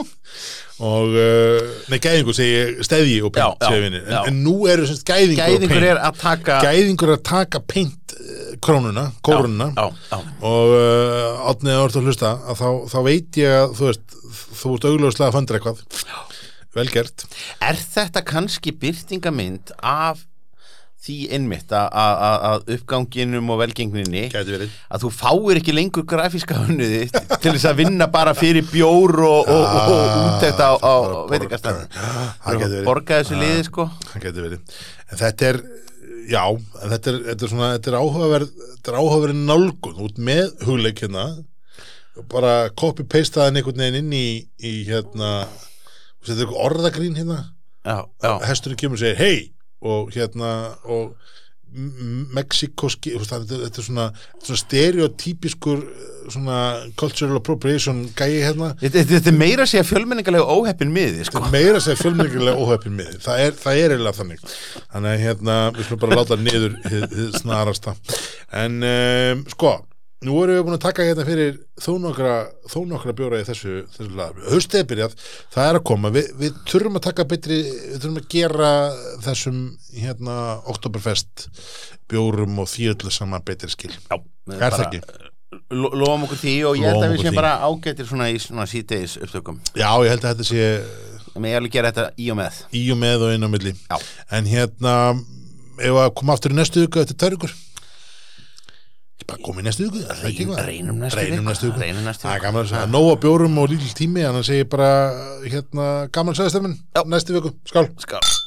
og uh, nei gæðingur segi steðji og peint séu vinnir en, en nú eru semst gæðingur, gæðingur og peint er að taka gæðingur er að taka peint uh, krónuna, kórununa og uh, átnið að orða að hlusta að þá, þá veit ég að þú veist þú ert augljóslega að fandra eitthvað. Vel gert. Er þetta kannski byrtingamynd af því innmitt að- uppganginum og velgengninni að þú fáir ekki lengur grafíska hönnuði til þess að vinna bara fyrir bjór og, og, og, og útækt á, á bara veitingastæðum Það gæti verið. borga þessu liði sko. þetta er, já, þetta er, þetta er svona, þetta er áhugaverð Þetta er áhugaverð nálgun. Út með hugleik hérna. Bara copy-pastaðan einhvern veginn inn í, í hérna þetta orðagrín hérna. Já, já, hesturinn kemur og segir hei og hérna og Mexikoski þetta, þetta er svona, svona stereotypiskur svona cultural appropriation gæi hérna. Þetta, þetta er meira að segja fjölmenningarlega óheppin miði sko. meira að segja fjölmyndilega óhefpin með því. það er, það er eiginlega þannig. Þannig að hérna, við skulum bara láta niður hið, hið snarasta. En um, sko, nú erum við búin að taka hérna fyrir þó nokkra þó nokkra bjóra í þessu, þessu lag. Haustið er byrjað, það er að koma. Við, við þurfum að taka betri, við þurfum að gera þessum hérna Oktoberfest bjórum og því öllu saman betri skil. Já, er það ekki? lo- lofum okkur því og ég held að við séum bara ágættir svona í svona síðdeis upptökum. Já, ég held að þetta sé en ég alveg gera þetta í og með. Í og með og inn á milli. Já. en hérna ef að koma aftur í næstu viku eftir tærugur bara koma í næstu eitthvað? reynum reynum næstu næstu það er gaman að segja nóga bjórum og lítill tími en það segir bara hérna gaman sæðistemmin næstu viku, skál. Skál